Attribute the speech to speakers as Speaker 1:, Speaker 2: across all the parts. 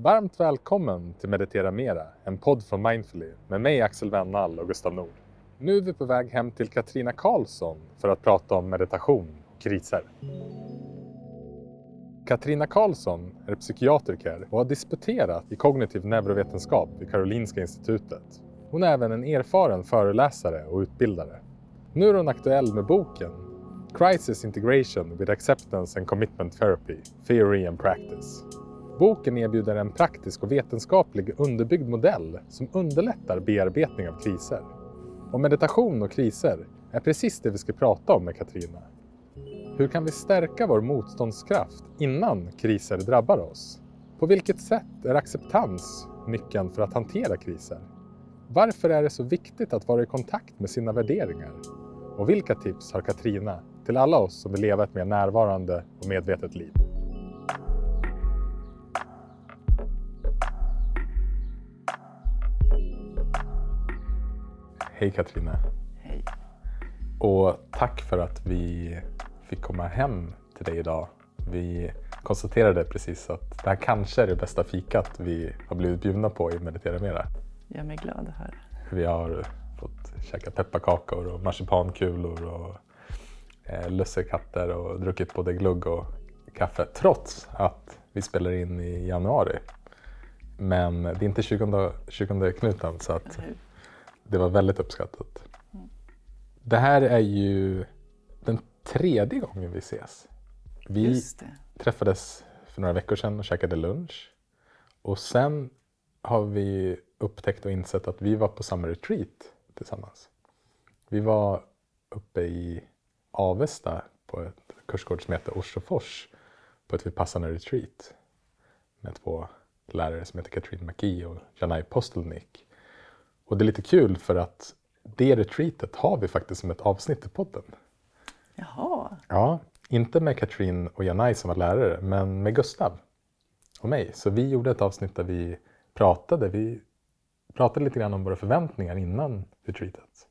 Speaker 1: Varmt välkommen till Meditera Mera, en podd från Mindfully med mig Axel Wennall och Gustav Nord. Nu är vi på väg hem till Katrina Karlsson för att prata om meditation och kriser. Katrina Karlsson är psykiatriker och har disputerat i kognitiv neurovetenskap vid Karolinska institutet. Hon är även en erfaren föreläsare och utbildare. Nu är hon aktuell med boken Crisis Integration with Acceptance and Commitment Therapy, Theory and Practice. Boken erbjuder en praktisk och vetenskaplig underbyggd modell som underlättar bearbetning av kriser. Och meditation och kriser är precis det vi ska prata om med Katrina. Hur kan vi stärka vår motståndskraft innan kriser drabbar oss? På vilket sätt är acceptans nyckeln för att hantera kriser? Varför är det så viktigt att vara i kontakt med sina värderingar? Och vilka tips har Katrina till alla oss som vill leva ett mer närvarande och medvetet liv? Hej Katrina.
Speaker 2: Hej.
Speaker 1: Och tack för att vi fick komma hem till dig idag. Vi konstaterade precis att det här kanske är det bästa fikat vi har blivit bjudna på i Meditera Mera.
Speaker 2: Gör mig glad höra.
Speaker 1: Vi har fått käka pepparkakor och marsipankulor och eh, lussekatter och druckit både glugg och kaffe trots att vi spelar in i januari. Men det är inte 20, 20 knuten så att? Det var väldigt uppskattat. Det här är ju den tredje gången vi ses. Vi
Speaker 2: Just det.
Speaker 1: träffades för några veckor sedan och käkade lunch. Och sen har vi upptäckt och insett att vi var på samma retreat tillsammans. Vi var uppe i Avesta på ett kursgård som heter Orsofors på ett Vipassana retreat med två lärare som heter Katrin McGee och Janai Postelnik. Och det är lite kul för att det retreatet har vi faktiskt som ett avsnitt i podden.
Speaker 2: Jaha,
Speaker 1: Ja, inte med Katrin och Janai som var lärare, men med Gustav och mig. Så vi gjorde ett avsnitt där vi pratade. Vi pratade lite grann om våra förväntningar innan retreatet.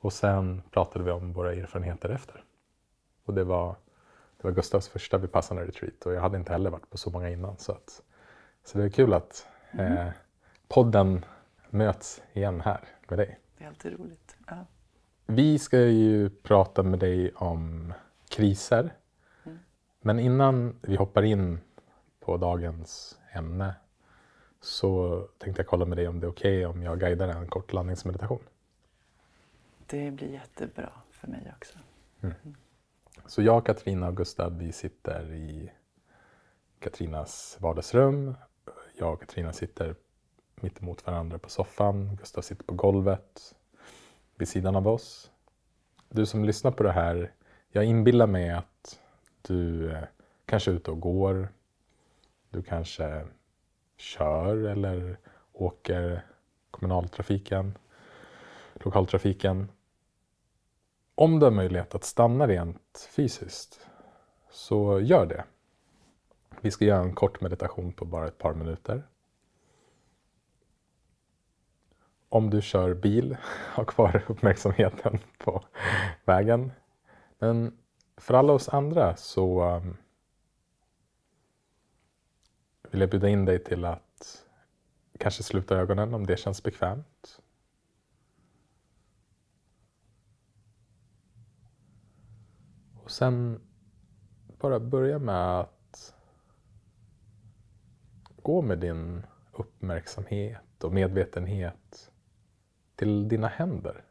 Speaker 1: Och sen pratade vi om våra erfarenheter efter. Och det var, det var Gustavs första Vipassana retreat och jag hade inte heller varit på så många innan. Så, att, så det är kul att eh, podden möts igen här med dig.
Speaker 2: det är alltid roligt. Ja.
Speaker 1: Vi ska ju prata med dig om kriser. Men innan vi hoppar in på dagens ämne så tänkte jag kolla med dig om det är okej om jag guidar en kort landningsmeditation.
Speaker 2: Det blir jättebra för mig också.
Speaker 1: Så jag, Katrina och Gustav, vi sitter i Katrinas vardagsrum. Jag och Katrina sitter mitt emot varandra på soffan. Gustav sitter på golvet vid sidan av oss. Du som lyssnar på det här, jag inbillar mig att du eh, kanske är ute och går. Du kanske kör eller åker kommunaltrafiken, lokaltrafiken. Om du har möjlighet att stanna rent fysiskt, så gör det. Vi ska göra en kort meditation på bara ett par minuter. Om du kör bil, ha kvar uppmärksamheten på vägen. Men för alla oss andra så um, vill jag bjuda in dig till att kanske sluta ögonen om det känns bekvämt. Och sen bara börja med att gå med din uppmärksamhet och medvetenhet till dina händer.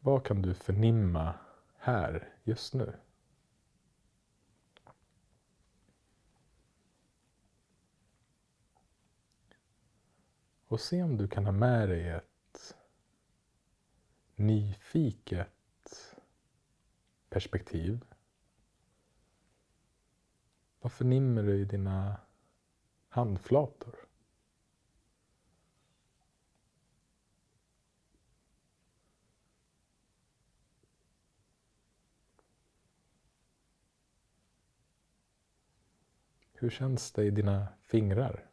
Speaker 1: Vad kan du förnimma här just nu? Och se om du kan ha med dig ett nyfiket perspektiv. Vad förnimmer du i dina handflator? Hur känns det i dina fingrar?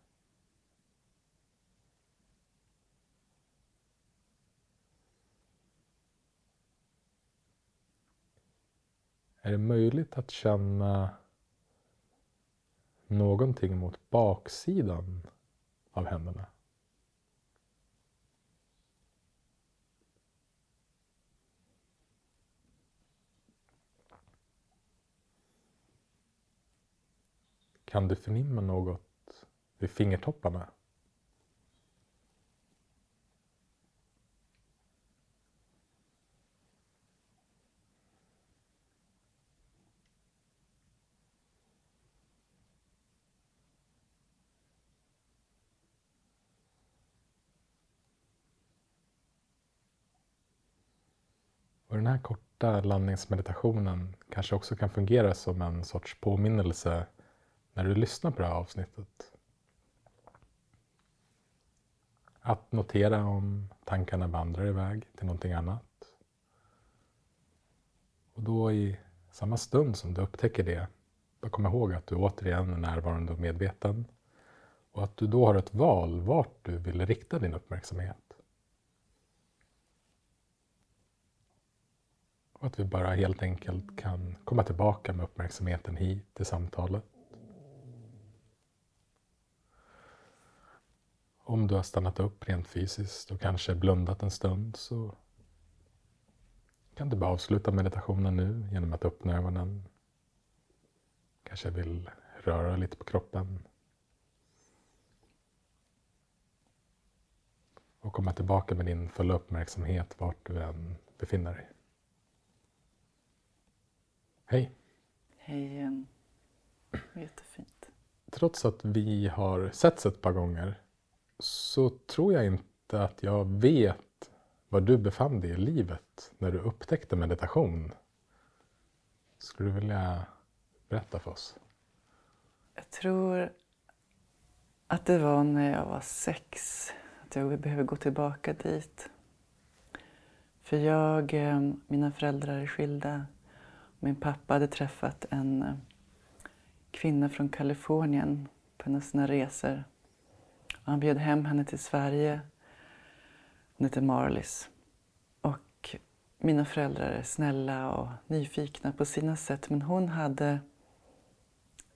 Speaker 1: Är det möjligt att känna någonting mot baksidan av händerna? Kan du förnimma något vid fingertopparna? Och den här korta landningsmeditationen kanske också kan fungera som en sorts påminnelse när du lyssnar på det här avsnittet. Att notera om tankarna vandrar iväg till någonting annat. Och då i samma stund som du upptäcker det, då kom ihåg att du återigen är närvarande och medveten. Och att du då har ett val vart du vill rikta din uppmärksamhet. Och att vi bara helt enkelt kan komma tillbaka med uppmärksamheten hit till samtalet. Om du har stannat upp rent fysiskt och kanske blundat en stund så kan du bara avsluta meditationen nu genom att öppna ögonen. Kanske vill röra lite på kroppen. Och komma tillbaka med din fulla uppmärksamhet vart du än befinner dig. Hej!
Speaker 2: Hej igen. Jättefint.
Speaker 1: Trots att vi har setts ett par gånger så tror jag inte att jag vet var du befann dig i livet när du upptäckte meditation. Skulle du vilja berätta för oss?
Speaker 2: Jag tror att det var när jag var sex. Att jag behöver gå tillbaka dit. För jag, eh, mina föräldrar är skilda. Min pappa hade träffat en eh, kvinna från Kalifornien på en av sina resor. Han bjöd hem henne till Sverige. Hon hette Marlis. Och mina föräldrar är snälla och nyfikna på sina sätt men hon hade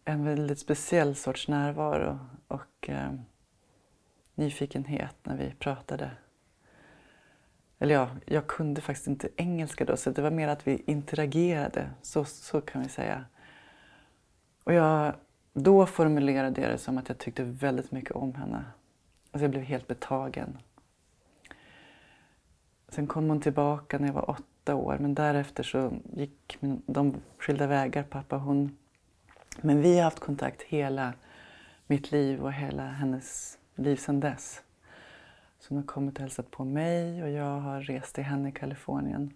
Speaker 2: en väldigt speciell sorts närvaro och eh, nyfikenhet när vi pratade. Eller ja, jag kunde faktiskt inte engelska då så det var mer att vi interagerade, så, så kan vi säga. Och jag, då formulerade jag det som att jag tyckte väldigt mycket om henne. Alltså jag blev helt betagen. Sen kom hon tillbaka när jag var åtta år men därefter så gick de skilda vägar, pappa och hon. Men vi har haft kontakt hela mitt liv och hela hennes liv sedan dess. Så hon har kommit och hälsat på mig och jag har rest till henne i Kalifornien.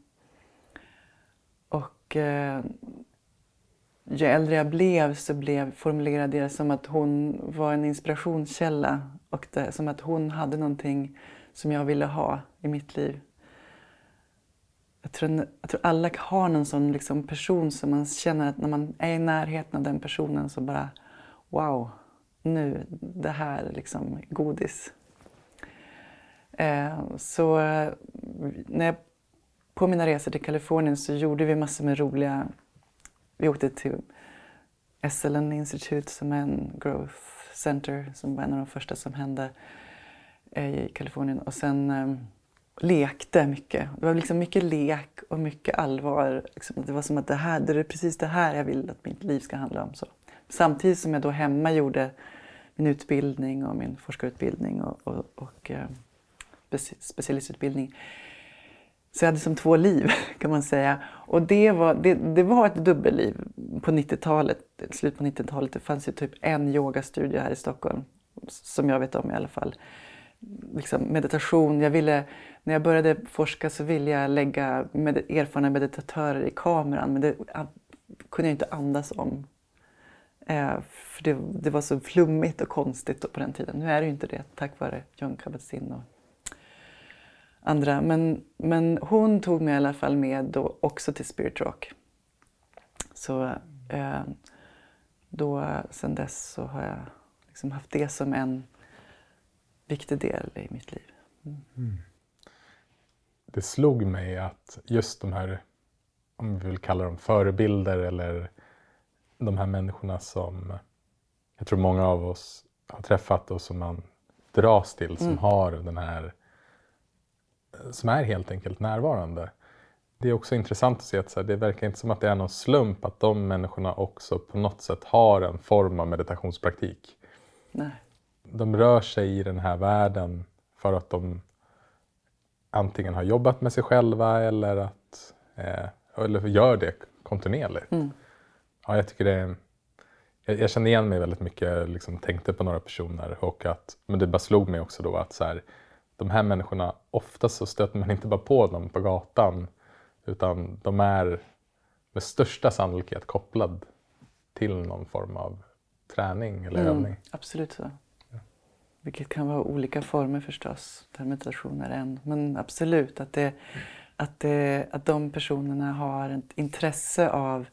Speaker 2: Och eh, ju äldre jag blev så blev, formulerade jag det som att hon var en inspirationskälla och det, som att hon hade någonting som jag ville ha i mitt liv. Jag tror, jag tror alla har någon sån liksom person som man känner att när man är i närheten av den personen så bara wow, nu, det här är liksom godis. Eh, så när jag, på mina resor till Kalifornien så gjorde vi massor med roliga... Vi åkte till SLN Institute som är en growth center som var en av de första som hände eh, i Kalifornien. Och sen eh, lekte mycket. Det var liksom mycket lek och mycket allvar. Liksom, det var som att det, här, det är precis det här jag vill att mitt liv ska handla om. Så. Samtidigt som jag då hemma gjorde min utbildning och min forskarutbildning och, och, och eh, specialistutbildning. Så jag hade som två liv kan man säga. Och det var, det, det var ett dubbelliv på 90-talet, slut på 90-talet. Det fanns ju typ en yogastudio här i Stockholm, som jag vet om i alla fall. Liksom meditation. Jag ville, när jag började forska så ville jag lägga med, erfarna meditatörer i kameran men det kunde jag inte andas om. Eh, för det, det, var så flummigt och konstigt på den tiden. Nu är det ju inte det tack vare John Kabat-Zinn och andra. Men, men hon tog mig i alla fall med då också till Spirit Rock. Så eh, då, sen dess så har jag liksom haft det som en viktig del i mitt liv. Mm. Mm.
Speaker 1: Det slog mig att just de här om vi vill kalla dem förebilder eller de här människorna som jag tror många av oss har träffat och som man dras till, som
Speaker 2: Mm.
Speaker 1: har den här, som är helt enkelt närvarande. Det är också intressant att se att här, det verkar inte som att det är någon slump att de människorna också på något sätt har en form av meditationspraktik.
Speaker 2: Nej.
Speaker 1: De rör sig i den här världen för att de antingen har jobbat med sig själva eller att eh, eller gör det kontinuerligt.
Speaker 2: Mm.
Speaker 1: Ja, jag tycker det är, jag, jag kände igen mig väldigt mycket, liksom tänkte på några personer och att, men det bara slog mig också då att så här, de här människorna, oftast så stöter man inte bara på dem på gatan utan de är med största sannolikhet kopplad till någon form av träning eller övning.
Speaker 2: Mm, absolut så. Vilket kan vara olika former förstås, där meditation är en. Men absolut att, det, att, det, att de personerna har ett intresse av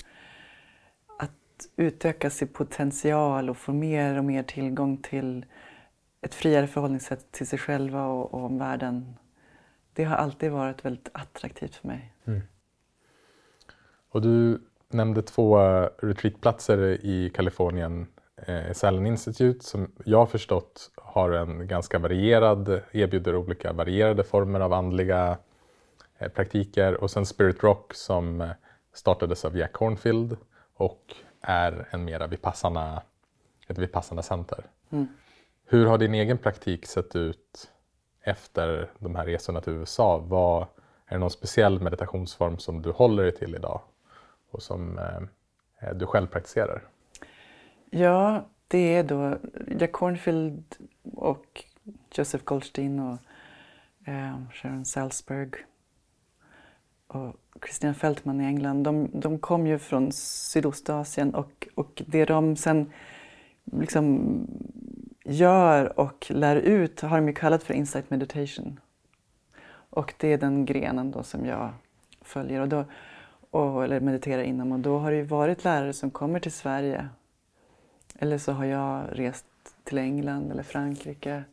Speaker 2: att utöka sin potential och få mer och mer tillgång till ett friare förhållningssätt till sig själva och, och omvärlden. Det har alltid varit väldigt attraktivt för mig.
Speaker 1: Och du nämnde två eh, retreatplatser i Kalifornien, eh, Silent Institute som jag har förstått har en ganska varierad, erbjuder olika varierade former av andliga eh, praktiker och sen Spirit Rock som eh, startades av Jack Hornfield och är en mera vipassana, ett vipassana center.
Speaker 2: Mm.
Speaker 1: Hur har din egen praktik sett ut efter de här resorna till USA? Vad, är det någon speciell meditationsform som du håller dig till idag och som eh, eh, du själv praktiserar?
Speaker 2: Ja, det är då Jack Cornfield och Joseph Goldstein och eh, Sharon Salzberg och Christian Fältman i England. De, de kom ju från Sydostasien och, och det de sen liksom gör och lär ut har de ju kallat för insight meditation. Och det är den grenen då som jag följer och då, och, eller mediterar inom. Och då har det ju varit lärare som kommer till Sverige eller så har jag rest till England eller Frankrike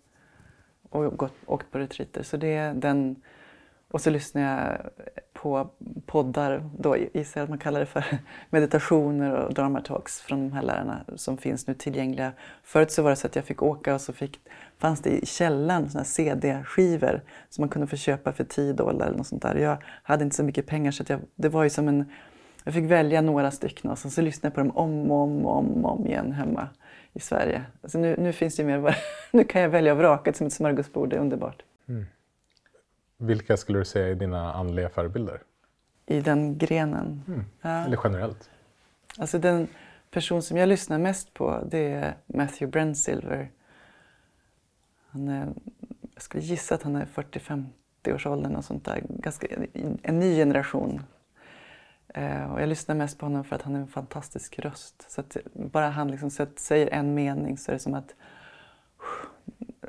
Speaker 2: och gått, åkt på retreater. Så det är den, och så lyssnar jag på poddar, då gissar jag att man kallar det för meditationer och dramatalks från de här lärarna som finns nu tillgängliga. Förut så var det så att jag fick åka och så fick, fanns det i källaren såna här CD-skivor som man kunde få köpa för 10 dollar eller något sånt där. Jag hade inte så mycket pengar så att jag, det var ju som en jag fick välja några stycken och så, så lyssnade jag på dem om och om, om, om igen hemma i Sverige. Alltså nu, nu finns det mer, nu kan jag välja och vraka som ett smörgåsbord, det är underbart. Mm.
Speaker 1: Vilka skulle du säga är dina andliga förebilder?
Speaker 2: I den grenen. Ja.
Speaker 1: Eller generellt?
Speaker 2: Alltså den person som jag lyssnar mest på det är Matthew Brensilver. Han är, jag skulle gissa att han är 40-50 års åldern och sånt där. Ganska, en ny generation Eh, och jag lyssnar mest på honom för att han är en fantastisk röst. Så bara han liksom säger en mening så är det som att,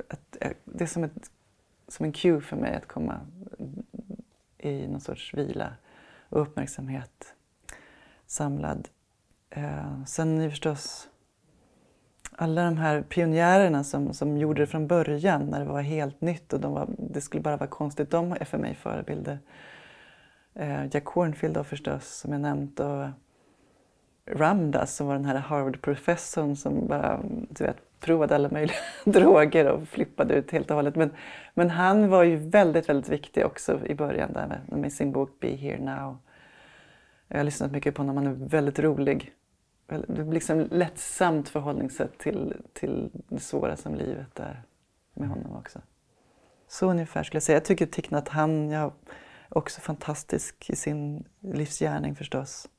Speaker 2: att det är som, ett, som en cue för mig att komma i någon sorts vila och uppmärksamhet samlad. Eh, sen är det förstås alla de här pionjärerna som, som gjorde det från början när det var helt nytt och de var, det skulle bara vara konstigt. De är för mig förebilder. Eh, Jack Hornfield då förstås, som jag nämnt. Och Ramdas som var den här Harvard-professorn som bara du vet, provade alla möjliga droger och flippade ut helt och hållet. Men, men han var ju väldigt, väldigt viktig också i början där med, med sin bok Be here now. Jag har lyssnat mycket på honom, han är väldigt rolig. Det liksom lättsamt förhållningssätt till, till det svåra som livet är med honom också. Så ungefär skulle jag säga. Jag tycker Thich Nhat Hanh, ja, också fantastisk i sin livsgärning förstås.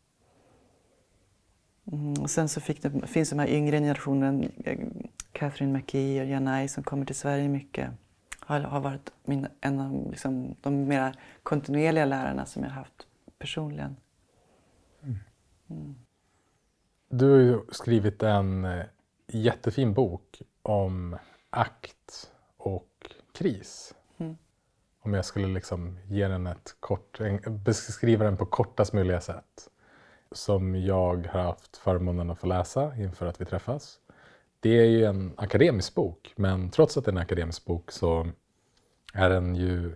Speaker 2: Mm, och sen så fick det, finns de här yngre generationen, Catherine McKee och Janai som kommer till Sverige mycket. Har, har varit min, en av liksom, de mera kontinuerliga lärarna som jag haft personligen.
Speaker 1: Mm. Du har ju skrivit en jättefin bok om akt och kris.
Speaker 2: Mm.
Speaker 1: Om jag skulle liksom ge den ett kort, beskriva den på kortast möjliga sätt. Som jag har haft förmånen att få läsa inför att vi träffas. Det är ju en akademisk bok, men trots att det är en akademisk bok så är den ju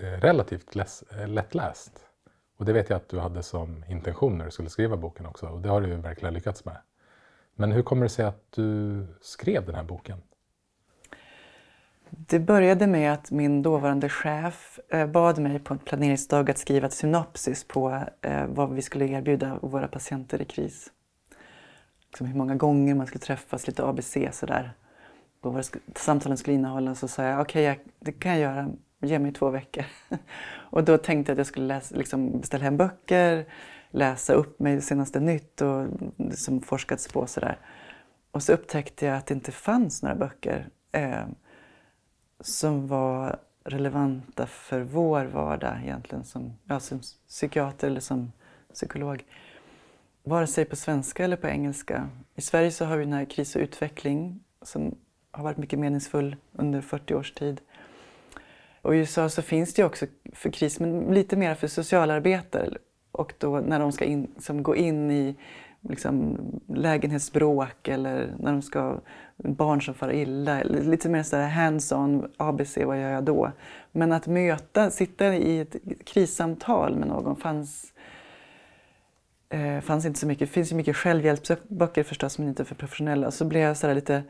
Speaker 1: eh, relativt läs, eh, lättläst. Och det vet jag att du hade som intention när du skulle skriva boken också och det har du ju verkligen lyckats med. Men hur kommer det sig att du skrev den här boken?
Speaker 2: Det började med att min dåvarande chef eh, bad mig på en planeringsdag att skriva ett synopsis på eh, vad vi skulle erbjuda våra patienter i kris. Liksom hur många gånger man skulle träffas, lite ABC sådär. Och vad samtalen skulle innehålla. Så sa jag, okej, okay, det kan jag göra. Ge mig två veckor. och då tänkte jag att jag skulle läsa, liksom beställa hem böcker, läsa upp mig senaste nytt och liksom som forskats på sådär. Och så upptäckte jag att det inte fanns några böcker. Eh, som var relevanta för vår vardag egentligen som, ja, som psykiater eller som psykolog. Vare sig på svenska eller på engelska. I Sverige så har vi den här kris och utveckling som har varit mycket meningsfull under 40 års tid. Och I USA så finns det också för kris, men lite mer för socialarbetare. Och då när de ska in, som gå in i liksom, lägenhetsbråk eller när de ska barn som far illa. Lite mer sådär hands-on, ABC, vad gör jag då? Men att möta, sitta i ett krissamtal med någon fanns, eh, fanns inte så mycket. Det finns ju mycket självhjälpsböcker förstås, men inte för professionella. Så blev jag sådär lite,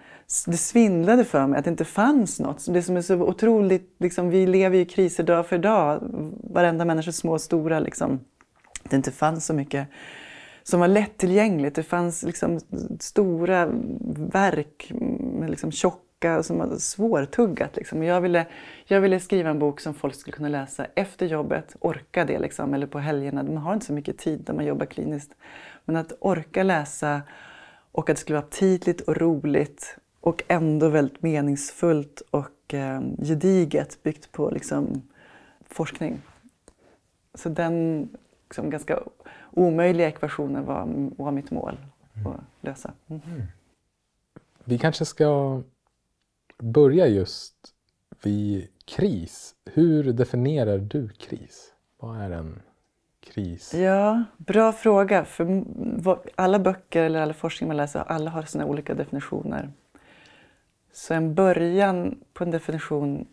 Speaker 2: det svindlade för mig att det inte fanns något. Det som är så otroligt, liksom, vi lever ju i kriser dag för dag. Varenda människa, små och stora. Liksom. Det inte fanns så mycket som var lättillgängligt. Det fanns liksom stora verk, liksom tjocka, som var svårtuggat. Liksom. Jag, ville, jag ville skriva en bok som folk skulle kunna läsa efter jobbet, orka det, liksom, eller på helgerna. Man har inte så mycket tid när man jobbar kliniskt. Men att orka läsa och att det skulle vara aptitligt och roligt och ändå väldigt meningsfullt och eh, gediget byggt på liksom, forskning. Så den liksom, ganska omöjliga ekvationer var, var mitt mål mm. att lösa. Mm. mm.
Speaker 1: Vi kanske ska börja just vid kris. Hur definierar du kris? Vad är en kris?
Speaker 2: Ja, bra fråga. För alla böcker eller alla forskning man läser, alla har sina olika definitioner. Så en början på en definition,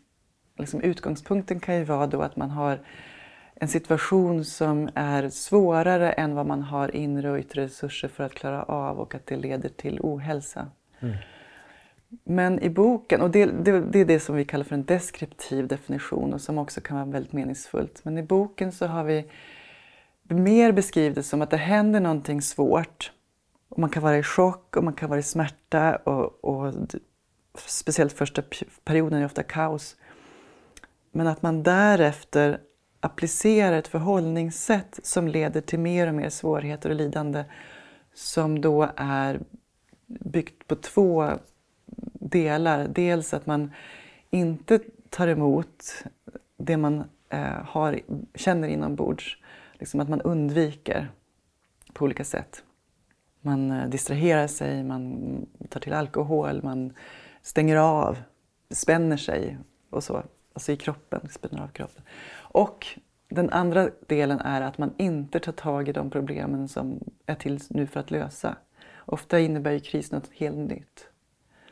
Speaker 2: liksom utgångspunkten kan ju vara då att man har en situation som är svårare än vad man har inre och yttre resurser för att klara av och att det leder till ohälsa. Mm. Men i boken, och det, det, det, är det som vi kallar för en deskriptiv definition och som också kan vara väldigt meningsfullt. Men i boken så har vi mer beskrivit det som att det händer någonting svårt. Och man kan vara i chock och man kan vara i smärta och, och speciellt första perioden är ofta kaos. Men att man därefter applicerar ett förhållningssätt som leder till mer och mer svårigheter och lidande som då är byggt på två delar. Dels att man inte tar emot det man eh, har, känner inombords. Liksom att man undviker på olika sätt. Man eh, distraherar sig, man tar till alkohol, man stänger av, spänner sig och så. Alltså i kroppen, spänner av kroppen. Och den andra delen är att man inte tar tag i de problemen som är till nu för att lösa. Ofta innebär ju kris något helt nytt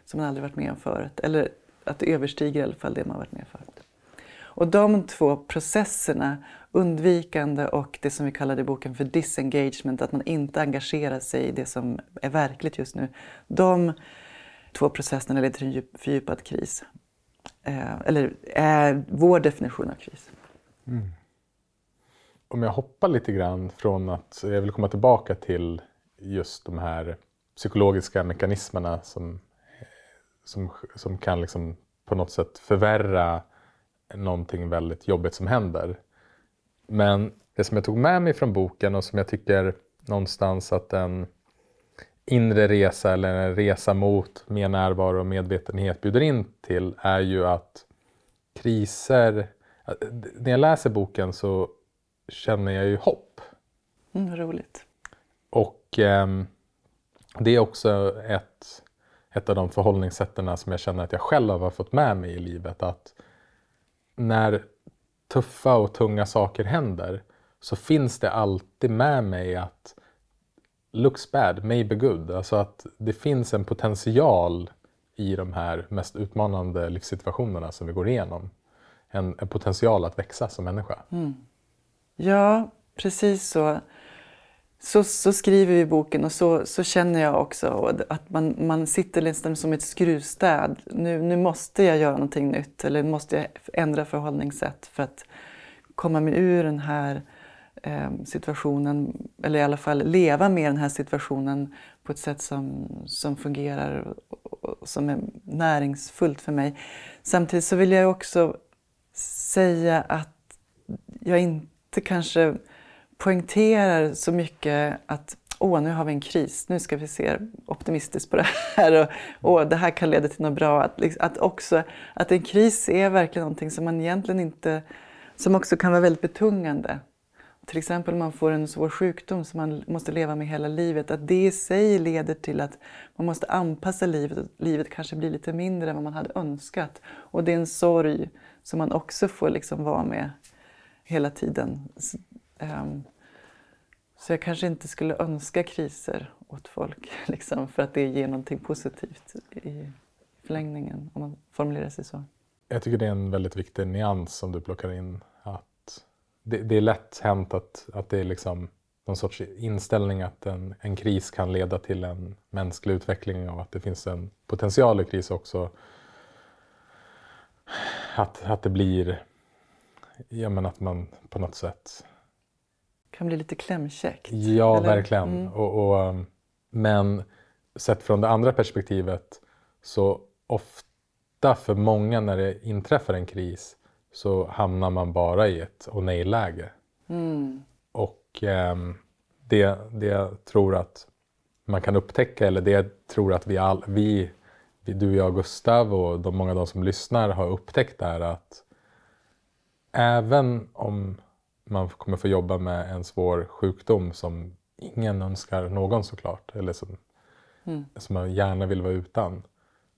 Speaker 2: som man aldrig varit med om förut. Eller att det överstiger i alla fall det man varit med om förut. Och de två processerna, undvikande och det som vi kallade i boken för disengagement, att man inte engagerar sig i det som är verkligt just nu. De två processerna leder till en fördjupad kris. Eh, eller är vår definition av kris. Mm.
Speaker 1: Om jag hoppar lite grann från att jag vill komma tillbaka till just de här psykologiska mekanismerna som, som, som kan liksom på något sätt förvärra någonting väldigt jobbigt som händer. Men det som jag tog med mig från boken och som jag tycker någonstans att en inre resa eller en resa mot mer närvaro och medvetenhet bjuder in till är ju att kriser när jag läser boken så känner jag ju hopp.
Speaker 2: Mm, roligt.
Speaker 1: Och eh, det är också ett, ett av de förhållningssätten som jag känner att jag själv har fått med mig i livet. Att när tuffa och tunga saker händer så finns det alltid med mig att looks bad, maybe good. Alltså att det finns en potential i de här mest utmanande livssituationerna som vi går igenom en, en potential att växa som människa. Mm.
Speaker 2: Ja, precis så. Så, så skriver vi i boken och så, så känner jag också att man, man sitter nästan som ett skruvstäd. Nu, nu måste jag göra någonting nytt eller måste jag ändra förhållningssätt för att komma mig ur den här eh, situationen, eller i alla fall leva med den här situationen på ett sätt som, som fungerar och som är näringsfullt för mig. Samtidigt så vill jag också säga att jag inte kanske poängterar så mycket att åh, nu har vi en kris, nu ska vi se optimistiskt på det här och åh, det här kan leda till något bra. Att, liksom, att, också, att en kris är verkligen någonting som man egentligen inte, som också kan vara väldigt betungande. Till exempel om man får en svår sjukdom som man måste leva med hela livet, att det i sig leder till att man måste anpassa livet och livet kanske blir lite mindre än vad man hade önskat. Och det är en sorg som man också får liksom vara med hela tiden. Um, så jag kanske inte skulle önska kriser åt folk liksom, för att det ger någonting positivt i förlängningen, om man formulerar sig så.
Speaker 1: Jag tycker det är en väldigt viktig nyans som du plockar in. Att det, det är lätt hänt att, att det är liksom någon sorts inställning att en, en kris kan leda till en mänsklig utveckling och att det finns en potential i kris också. Att, att det blir, ja men att man på något sätt
Speaker 2: kan bli lite klämkäckt.
Speaker 1: Ja, eller? verkligen. Mm. Och, och, um, men sett från det andra perspektivet så ofta för många när det inträffar en kris så hamnar man bara i ett och nej-läge. Mm. Och um, det, det jag tror att man kan upptäcka, eller det jag tror att vi, all, vi du, jag, Gustav och de många av de som lyssnar har upptäckt är att även om man kommer få jobba med en svår sjukdom som ingen önskar någon såklart, eller som, mm. som man gärna vill vara utan,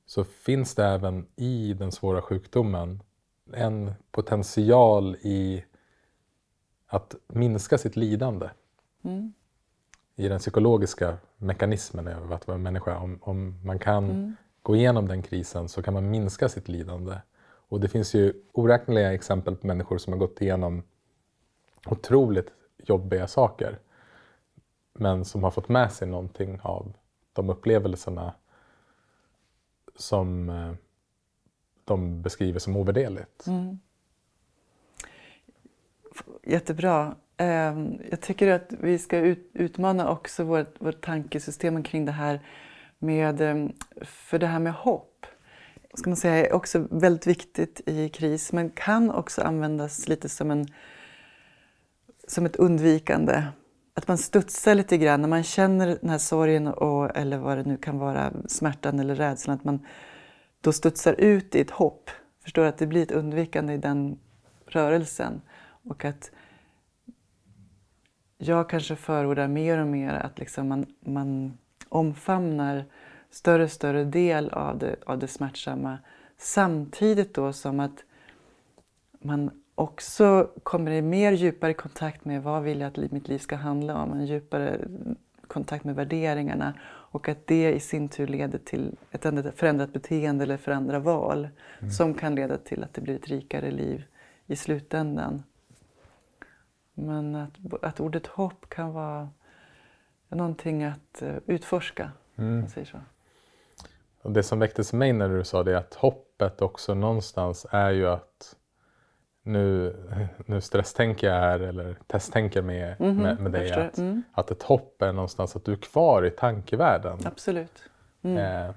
Speaker 1: så finns det även i den svåra sjukdomen en potential i att minska sitt lidande. Mm. I den psykologiska mekanismen av att vara människa. Om, om man kan mm gå igenom den krisen så kan man minska sitt lidande. Och det finns ju oräkneliga exempel på människor som har gått igenom otroligt jobbiga saker. Men som har fått med sig någonting av de upplevelserna som eh, de beskriver som ovärderligt. Mm.
Speaker 2: Jättebra. Ehm, jag tycker att vi ska utmana också vårt, vårt tankesystem kring det här med, eh, för det här med hopp ska man säga, är också väldigt viktigt i kris men kan också användas lite som en som ett undvikande. Att man studsar lite grann när man känner den här sorgen och, eller vad det nu kan vara, smärtan eller rädslan. Att man då studsar ut i ett hopp. Förstår att det blir ett undvikande i den rörelsen. Och att jag kanske förordar mer och mer att liksom man, man omfamnar större och större del av det, av det smärtsamma samtidigt då som att man också kommer i mer djupare kontakt med vad vill jag att mitt liv ska handla om, en djupare kontakt med värderingarna och att det i sin tur leder till ett förändrat beteende eller förändra val mm. som kan leda till att det blir ett rikare liv i slutändan. Men att, att ordet hopp kan vara någonting att uh, utforska. Mm. Man säger så.
Speaker 1: Och det som väcktes mig när du sa det är att hoppet också någonstans är ju att nu, nu stresstänker jag här eller testtänker med, mm -hmm, med, med dig att, mm. att ett hopp är någonstans att du är kvar i tankevärlden.
Speaker 2: Absolut.
Speaker 1: Mm. Eh,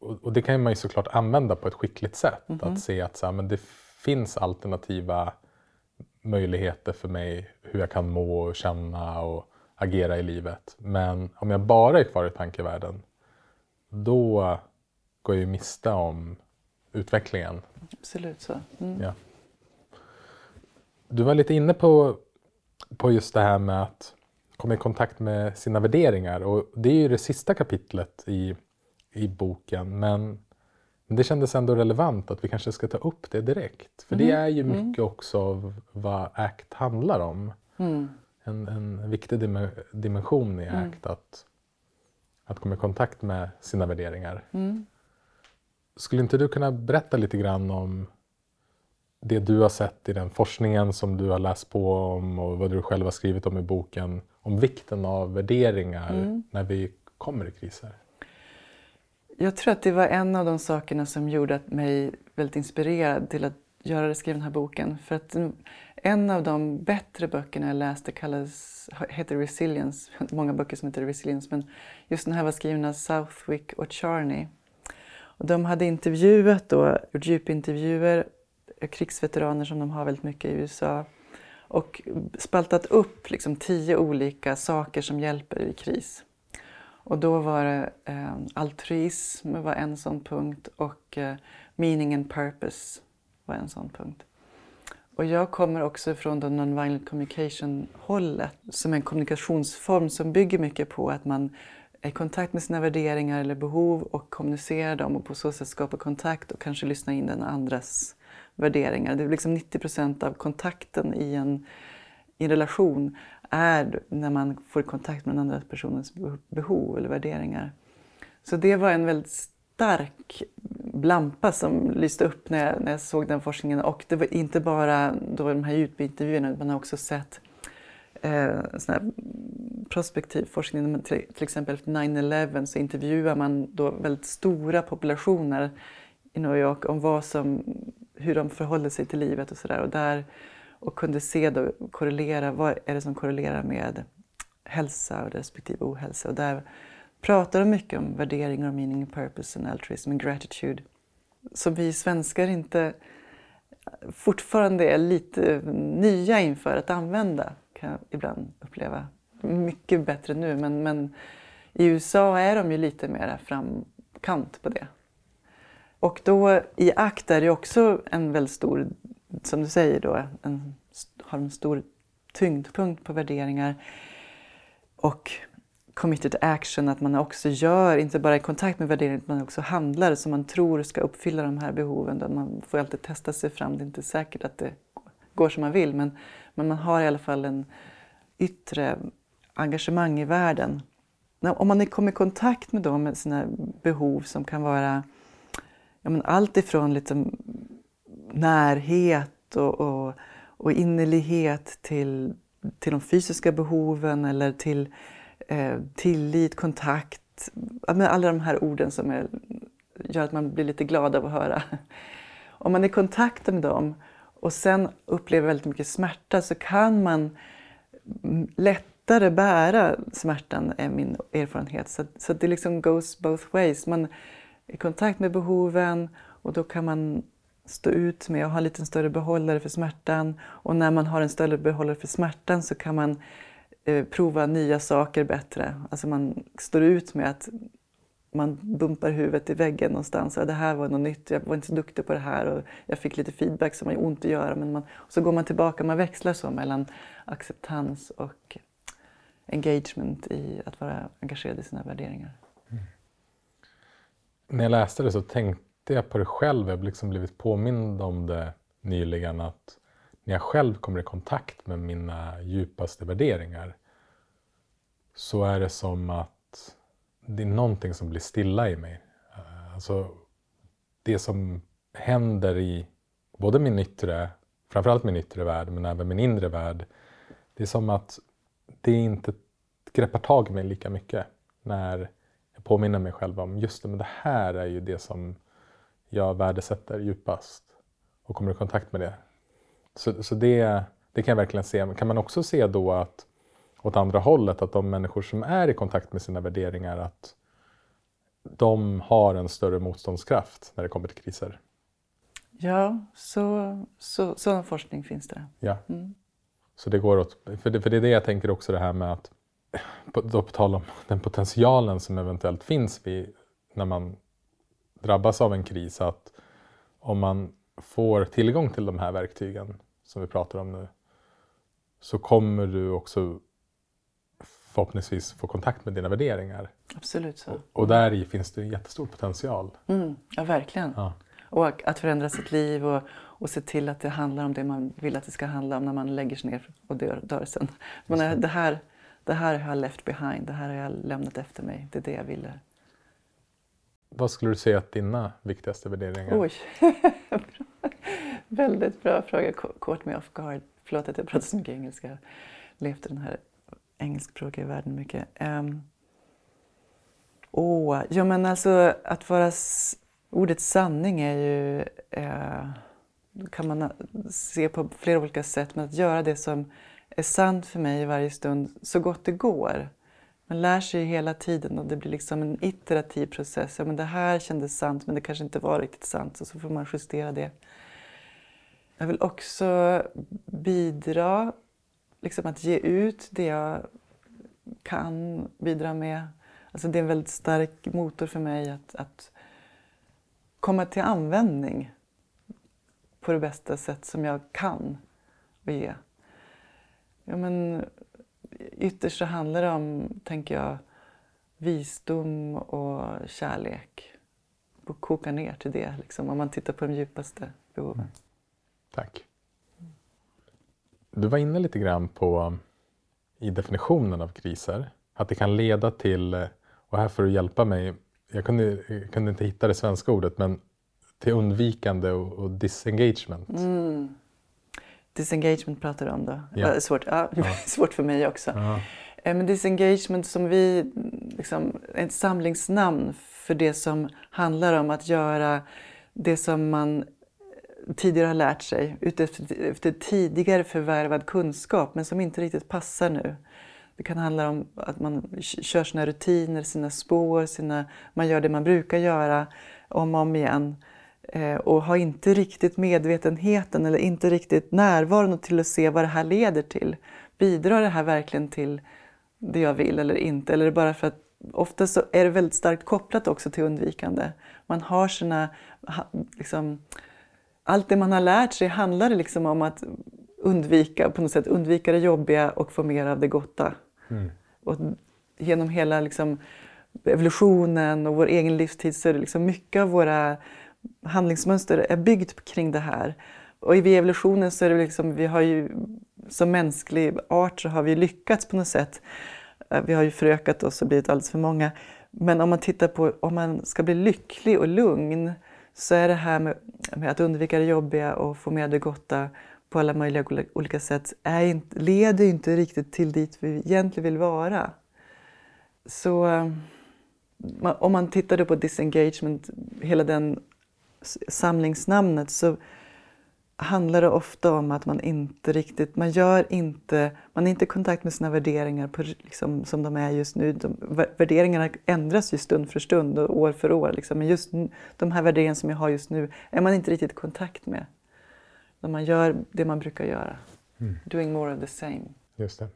Speaker 1: och, och, det kan man ju såklart använda på ett skickligt sätt. -hmm. Att se att så här, men det finns alternativa möjligheter för mig hur jag kan må och känna och agera i livet. Men om jag bara är kvar i tankevärlden då går jag ju miste om utvecklingen.
Speaker 2: Absolut så. Mm.
Speaker 1: Ja. Du var lite inne på, på just det här med att komma i kontakt med sina värderingar och det är ju det sista kapitlet i, i boken men det kändes ändå relevant att vi kanske ska ta upp det direkt. För mm. det är ju mm. mycket mm. också av vad ACT handlar om. Mm. En, en viktig dimension i mm. ACT att, att komma i kontakt med sina värderingar. Mm. Skulle inte du kunna berätta lite grann om det du har sett i den forskningen som du har läst på om och vad du själv har skrivit om i boken om vikten av värderingar mm. när vi kommer i kriser?
Speaker 2: Jag tror att det var en av de sakerna som gjorde mig väldigt inspirerad till att göra, skriva den här boken. För att en av de bättre böckerna jag läste kallas, heter Resilience. Många böcker som heter Resilience, men just den här var skriven av Southwick och Charney. Och de hade intervjuat då, gjort djupintervjuer, eh, krigsveteraner som de har väldigt mycket i USA och spaltat upp liksom tio olika saker som hjälper i kris. Och då var det eh, altruism var en sån punkt och eh, meaning and purpose var en sån punkt. Och jag kommer också från den nonviolent communication-hållet som är en kommunikationsform som bygger mycket på att man är i kontakt med sina värderingar eller behov och kommunicerar dem och på så sätt skapar kontakt och kanske lyssnar in den andras värderingar. Det är liksom 90 procent av kontakten i en, i en relation är när man får kontakt med den andra personens behov eller värderingar. Så det var en väldigt stark lampa som lyste upp när jag, när jag såg den forskningen. Och det var inte bara då de här djupintervjuerna, man har också sett eh, sån här prospektiv forskning. Till, till exempel efter 9-11 så intervjuar man då väldigt stora populationer i New York om vad som, hur de förhåller sig till livet och sådär. Och, och kunde se då, korrelera, vad är det som korrelerar med hälsa respektive ohälsa. Och där pratar de mycket om värderingar, meaning, purpose, and altruism and gratitude. Som vi svenskar inte fortfarande är lite nya inför att använda, kan jag ibland uppleva. Mycket bättre nu, men, men i USA är de ju lite mer framkant på det. Och då i akt är det också en väldigt stor, som du säger då, en, har en stor tyngdpunkt på värderingar. Och committed action, att man också gör, inte bara i kontakt med värderingar, utan man också handlar som man tror ska uppfylla de här behoven. Man får alltid testa sig fram, det är inte säkert att det går som man vill, men, men man har i alla fall en yttre engagemang i världen. Om man kommer i kontakt med dem, med sina behov som kan vara ja, men allt ifrån lite närhet och, och, och innerlighet till, till de fysiska behoven eller till eh, tillit, kontakt. Alla de här orden som är, gör att man blir lite glad av att höra. Om man är i kontakt med dem och sen upplever väldigt mycket smärta så kan man lättare bära smärtan, är min erfarenhet. Så, så det liksom goes both ways. Man är i kontakt med behoven och då kan man stå ut med att ha en lite större behållare för smärtan. Och när man har en större behållare för smärtan så kan man Eh, Eh, prova nya saker bättre. Alltså man står ut med att man bumpar huvudet i väggen någonstans. Ja, det här var något nytt, jag var inte så duktig på det här och jag fick lite feedback som har ont att göra. Men man, så går man tillbaka, man växlar så mellan acceptans och engagement i att vara engagerad i sina värderingar. Mm.
Speaker 1: När jag läste det så tänkte jag på det själv, jag har liksom blivit påmind om det nyligen att när jag själv kommer i kontakt med mina djupaste värderingar så är det som att det är någonting som blir stilla i mig. Eh, alltså, det som händer i både min yttre, framförallt min yttre värld, men även min inre värld. Det är som att det inte greppar tag i mig lika mycket när jag påminner mig själv om just det, men det här är ju det som jag värdesätter djupast och kommer i kontakt med det så, så det, det kan jag verkligen se. Kan man också se då att åt andra hållet, att de människor som är i kontakt med sina värderingar, att de har en större motståndskraft när det kommer till kriser?
Speaker 2: Ja, så, så, sådan forskning finns det.
Speaker 1: Ja. Mm. Så det går åt, för det, för det är det jag tänker också det här med att, då på tal om den potentialen som eventuellt finns vid, när man drabbas av en kris, att om man får tillgång till de här verktygen som vi pratar om nu så kommer du också förhoppningsvis få kontakt med dina värderingar.
Speaker 2: Absolut så.
Speaker 1: Och, och där i finns det en jättestor potential.
Speaker 2: Mm, ja, verkligen. Ja. Och att förändra sitt liv och, och se till att det handlar om det man vill att det ska handla om när man lägger sig ner och dör, dör sen. Men det, här, det här har jag left behind, det här har jag lämnat efter mig, det är det jag ville.
Speaker 1: Vad skulle du säga att dina viktigaste värderingar
Speaker 2: Oj. Väldigt bra fråga. Caught me off guard. Förlåt att jag pratar så mycket engelska. Jag har levt i den här engelskspråkiga världen mycket. Um, oh, ja, men alltså att vara... Ordet sanning är ju... Uh, kan man eh, se på flera olika sätt, men att göra det som är sant för mig i varje stund så gott det går. Man lär sig hela tiden och det blir liksom en iterativ process. Ja, men det här kändes sant men det kanske inte var riktigt sant och så får man justera det. Jag vill också bidra, liksom att ge ut det jag kan bidra med. Alltså det är en väldigt stark motor för mig att, att komma till användning på det bästa sätt som jag kan och ge. Ja, men ytterst så handlar det om, tänker jag, visdom och kärlek. Och koka ner till det, liksom, om man tittar på de djupaste behoven. Mm.
Speaker 1: Tack. Du var inne lite grann på i definitionen av kriser, att det kan leda till, och här får du hjälpa mig, jag kunde, jag kunde inte hitta det svenska ordet, men till undvikande och, och disengagement.
Speaker 2: Mm. Disengagement pratar du om då? Ja. Svårt, ja, ja. svårt för mig också. Ja. Eh, men disengagement som vi, liksom, ett samlingsnamn för det som handlar om att göra det som man tidigare har lärt sig efter tidigare förvärvad kunskap men som inte riktigt passar nu. Det kan handla om att man kör sina rutiner, sina spår, sina, man gör det man brukar göra om och om igen. Eh, och har inte riktigt medvetenheten eller inte riktigt närvaron till att se vad det här leder till. Bidrar det här verkligen till det jag vill eller inte? Eller är det bara för att ofta så är det väldigt starkt kopplat också till undvikande. Man har sina... Liksom, allt det man har lärt sig handlar liksom om att undvika, på något sätt, undvika det jobbiga och få mer av det gotta. Mm. Och genom hela liksom, evolutionen och vår egen livstid så är det liksom mycket av våra handlingsmönster är byggt kring det här. Och i evolutionen så är det liksom, vi har ju som mänsklig art så har vi lyckats på något sätt. Eh, vi har ju förökat oss och blivit alldeles för många. Men om man tittar på om man ska bli lycklig och lugn så är det här med, med att undvika det jobbiga och få med det gotta på alla möjliga olika sätt är inte, leder inte riktigt till dit vi egentligen vill vara. Så eh, om man tittar på disengagement, hela den samlingsnamnet så handlar det ofta om att man inte riktigt, man gör inte, man är inte i kontakt med sina värderingar på, liksom, som de är just nu. De, värderingarna ändras ju stund för stund och år för år. Liksom. Men just de här värderingarna som jag har just nu är man inte riktigt i kontakt med. När man gör det man brukar göra. Mm. Doing more of the same.
Speaker 1: Just det.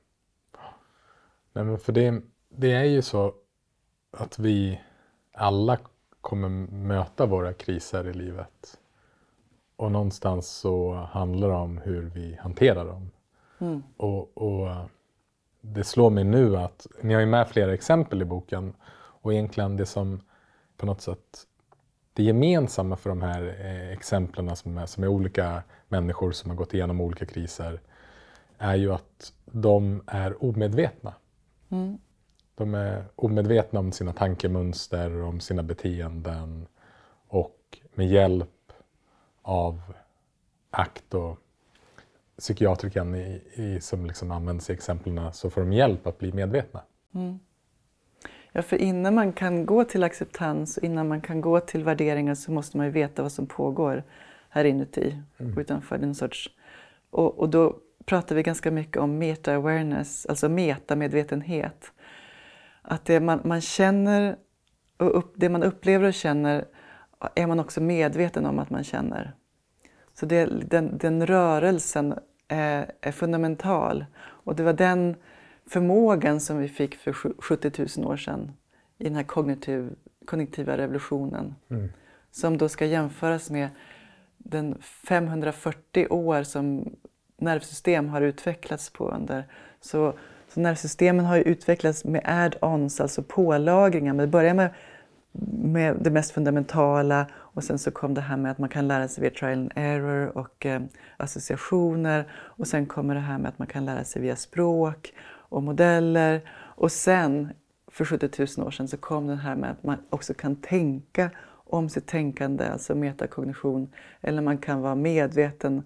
Speaker 1: Nej, men för det, det är ju så att vi alla kommer möta våra kriser i livet. Och någonstans så handlar det om hur vi hanterar dem. Mm. Och, och, det slår mig nu att, ni har ju med flera exempel i boken och egentligen det som på något sätt det gemensamma för de här eh, exemplen som är, som är olika människor som har gått igenom olika kriser är ju att de är omedvetna. Mm. De är omedvetna om sina tankemönster, om sina beteenden och med hjälp av ACT och psykiatriken i, i, som liksom används i exemplen så får de hjälp att bli medvetna. Mm.
Speaker 2: Ja, för innan man kan gå till acceptans, innan man kan gå till värderingar så måste man ju veta vad som pågår här inuti mm. utanför den sorts... Och, och då pratar vi ganska mycket om meta-awareness, alltså metamedvetenhet. Att det man, man känner och upp, det man upplever och känner är man också medveten om att man känner. Så det, den, den rörelsen är, är, fundamental. Och det var den förmågan som vi fick för 70 000 år sedan i den här kognitiv, kognitiva revolutionen. Mm. Som då ska jämföras med den 540 år som nervsystem har utvecklats på under. Så så nervsystemen har ju utvecklats med add-ons, alltså pålagringar. Men det börjar med, med det mest fundamentala och sen så kom det här med att man kan lära sig via trial and error och eh, associationer. Och sen kommer det här med att man kan lära sig via språk och modeller. Och sen, för 70 000 år sedan, så kom det här med att man också kan tänka om sitt tänkande, alltså metakognition, eller man kan vara medveten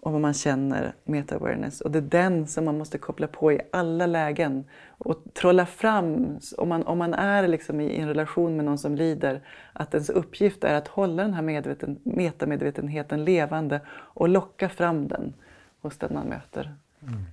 Speaker 2: om vad man känner, meta-awareness. Och det är den som man måste koppla på i alla lägen och trolla fram. Om man, om man är liksom i en relation med någon som lider, att ens uppgift är att hålla den här medveten, metamedvetenheten levande och locka fram den hos den man möter. Mm.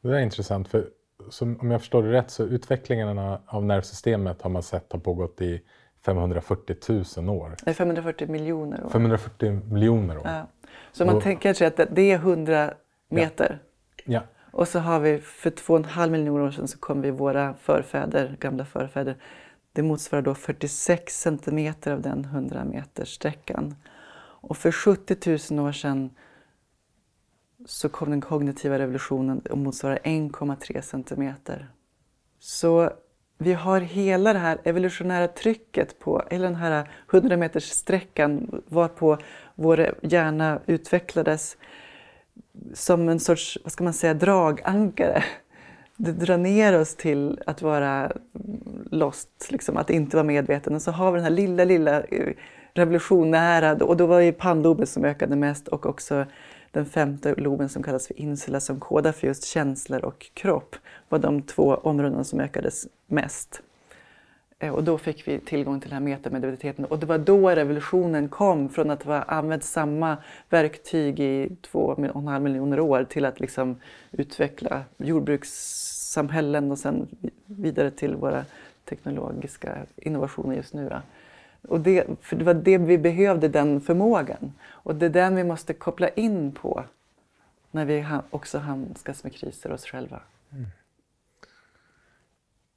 Speaker 1: Det är intressant, för som, om jag förstår det rätt så utvecklingen av nervsystemet har man sett har pågått i 540 000 år.
Speaker 2: Nej, 540 miljoner år.
Speaker 1: 540 miljoner år. Ja.
Speaker 2: Så man och, tänker sig att det är 100 meter.
Speaker 1: Ja. ja.
Speaker 2: Och så har vi för 2,5 miljoner år sedan så kom vi våra förfäder, gamla förfäder. Det motsvarar då 46 centimeter av den 100 meters sträckan. Och för 70 000 år sedan så kom den kognitiva revolutionen och motsvarar 1,3 centimeter. Så vi har hela det här evolutionära trycket på hela den här 100 meters sträckan varpå vår hjärna utvecklades som en sorts, vad ska man säga, dragankare. Det drar ner oss till att vara lost, liksom, att inte vara medveten. Och så har vi den här lilla, lilla eh, revolutionära, och då var det pannloben som ökade mest och också den femte loben som kallas för insula som kodar för just känslor och kropp var de två områdena som ökades mest. Eh, och då fick vi tillgång till den här metamedvetenheten och det var då revolutionen kom från att ha använt samma verktyg i två och en halv miljoner år till att liksom utveckla jordbrukssamhällen och sen vidare till våra teknologiska innovationer just nu. Och det, för det var det vi behövde, den förmågan. Och det är den vi måste koppla in på när vi också handskas med kriser oss själva. Mm.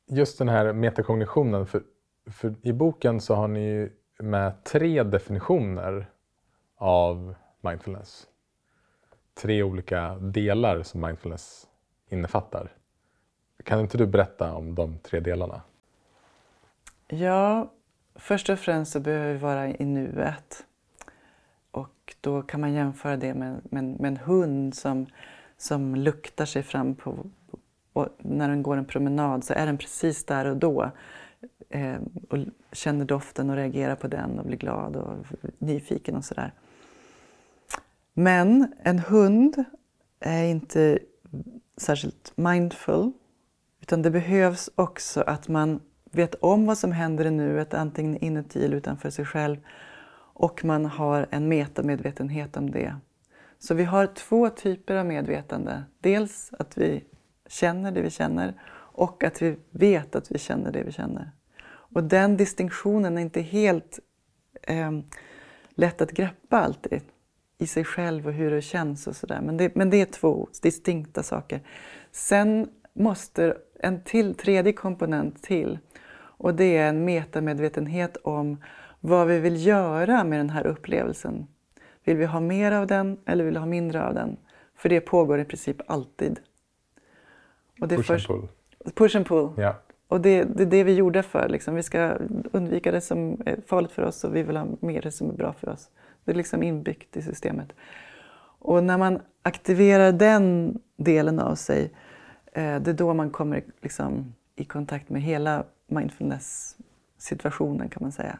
Speaker 1: Just den här metakognitionen, för, för i boken så har ni med tre definitioner av mindfulness. Tre olika delar som mindfulness innefattar. Kan inte du berätta om de tre delarna?
Speaker 2: Ja, Först och främst så behöver vi vara i nuet. Och då kan man jämföra det med, med, med en hund som, som luktar sig fram på, när den går en promenad så är den precis där och då. Eh, och känner doften och reagerar på den och blir glad och nyfiken och sådär. Men en hund är inte särskilt mindful. Utan det behövs också att man vet om vad som händer i nuet, antingen inuti eller utanför sig själv. Och man har en metamedvetenhet om det. Så vi har två typer av medvetande. Dels att vi känner det vi känner och att vi vet att vi känner det vi känner. Och den distinktionen är inte helt eh, lätt att greppa alltid i sig själv och hur det känns och sådär. Men det, men det är två distinkta saker. Sen måste en till, tredje komponent till och det är en metamedvetenhet om vad vi vill göra med den här upplevelsen. Vill vi ha mer av den eller vill vi ha mindre av den? För det pågår i princip alltid.
Speaker 1: Och det push först, and pull.
Speaker 2: Push and pull.
Speaker 1: Ja.
Speaker 2: Och det, det är det vi gjorde för. Liksom. Vi ska undvika det som är farligt för oss och vi vill ha mer det som är bra för oss. Det är liksom inbyggt i systemet. Och när man aktiverar den delen av sig, eh, det är då man kommer liksom i kontakt med hela mindfulness-situationen kan man säga.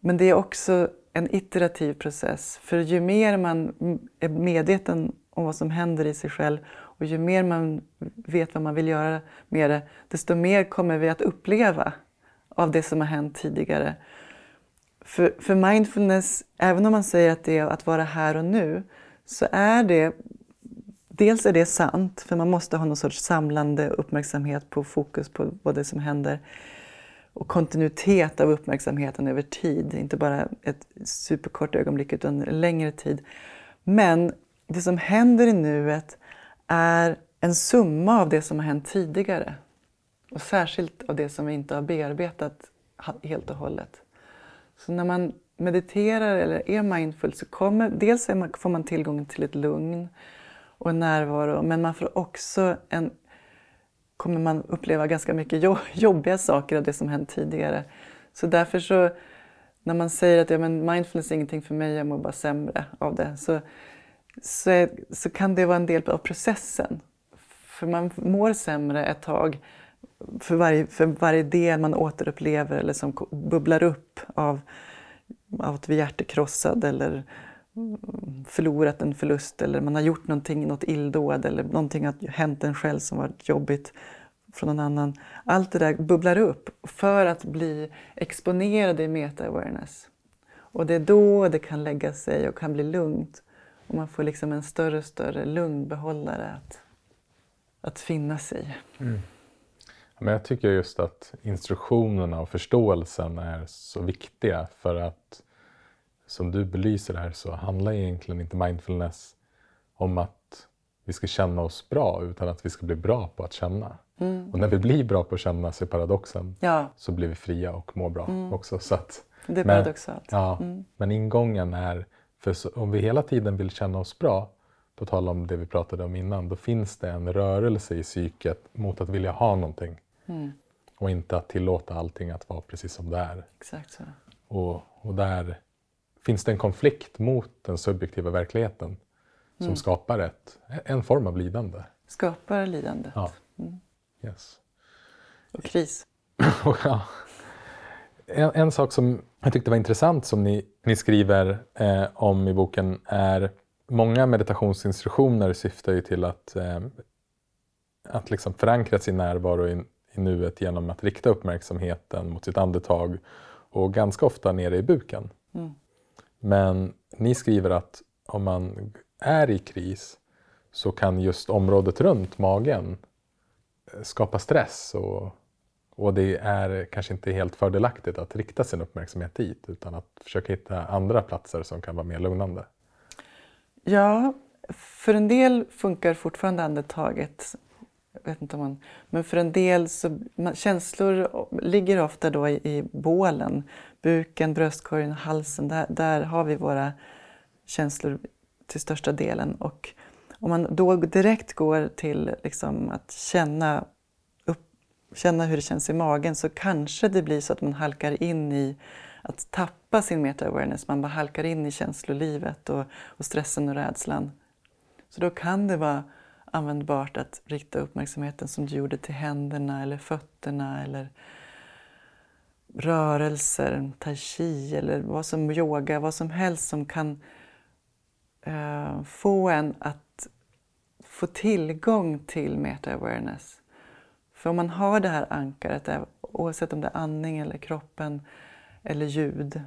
Speaker 2: Men det är också en iterativ process. För ju mer man är medveten om vad som händer i sig själv och ju mer man vet vad man vill göra med det, desto mer kommer vi att uppleva av det som har hänt tidigare. För, för mindfulness, även om man säger att det är att vara här och nu, så är det Dels är det sant, för man måste ha någon sorts samlande uppmärksamhet på fokus på vad det som händer och kontinuitet av uppmärksamheten över tid, inte bara ett superkort ögonblick utan en längre tid. Men det som händer i nuet är en summa av det som har hänt tidigare. Och särskilt av det som vi inte har bearbetat helt och hållet. Så när man mediterar eller är mindful så kommer, dels får man tillgång till ett lugn och en närvaro men man får också en kommer man uppleva ganska mycket jobbiga saker av det som hänt tidigare. Så därför så, när man säger att ja, men mindfulness är ingenting för mig, jag mår bara sämre av det, så, så, är, så kan det vara en del av processen. För man mår sämre ett tag för varje, för varje del man återupplever eller som bubblar upp av av att vi är hjärtekrossad eller förlorat en förlust eller man har gjort någonting, något illdåd eller någonting har hänt en själv som varit jobbigt från någon annan. Allt det där bubblar upp för att bli exponerade i meta-awareness. Och det är då det kan lägga sig och kan bli lugnt. Och man får liksom en större och större lugnbehållare att, att finnas i. Mm.
Speaker 1: Men jag tycker just att instruktionerna och förståelsen är så viktiga för att som du belyser här så handlar egentligen inte mindfulness om att vi ska känna oss bra utan att vi ska bli bra på att känna. Mm. Och när vi blir bra på att känna, så är paradoxen, ja. så blir vi fria och mår bra mm. också. Så att,
Speaker 2: det är paradoxalt.
Speaker 1: Ja, mm. Men ingången är, för så, om vi hela tiden vill känna oss bra, på tal om det vi pratade om innan, då finns det en rörelse i psyket mot att vilja ha någonting. Mm. Och inte att tillåta allting att vara precis som det är.
Speaker 2: Exakt så.
Speaker 1: Och, och där finns det en konflikt mot den subjektiva verkligheten som mm. skapar ett, en form av lidande.
Speaker 2: Skapar lidandet.
Speaker 1: Ja. Mm. Yes.
Speaker 2: Och kris.
Speaker 1: ja. en, en, sak som jag tyckte var intressant som ni, ni skriver eh, om i boken är många meditationsinstruktioner syftar ju till att, eh, att liksom förankra sin närvaro i, i nuet genom att rikta uppmärksamheten mot sitt andetag och ganska ofta nere i buken. Mm. Men ni skriver att om man är i kris så kan just området runt magen eh, skapa stress och, och det är kanske inte helt fördelaktigt att rikta sin uppmärksamhet dit utan att försöka hitta andra platser som kan vara mer lugnande.
Speaker 2: Ja, för en del funkar fortfarande andetaget. Jag vet inte om man, men för en del så känslor ligger ofta då i, i bålen. Buken, bröstkorgen, halsen. Där, där har vi våra känslor till största delen. Och om man då direkt går till liksom att känna, upp, känna hur det känns i magen så kanske det blir så att man halkar in i att tappa sin meta-awareness. Man bara halkar in i känslolivet och, och stressen och rädslan. Så då kan det vara användbart att rikta uppmärksamheten som du gjorde till händerna eller fötterna eller rörelser, tai chi eller vad som yoga, vad som helst som kan eh, få en att få tillgång till meta-awareness. För om man har det här ankaret, eh, oavsett om det är andning eller kroppen eller ljud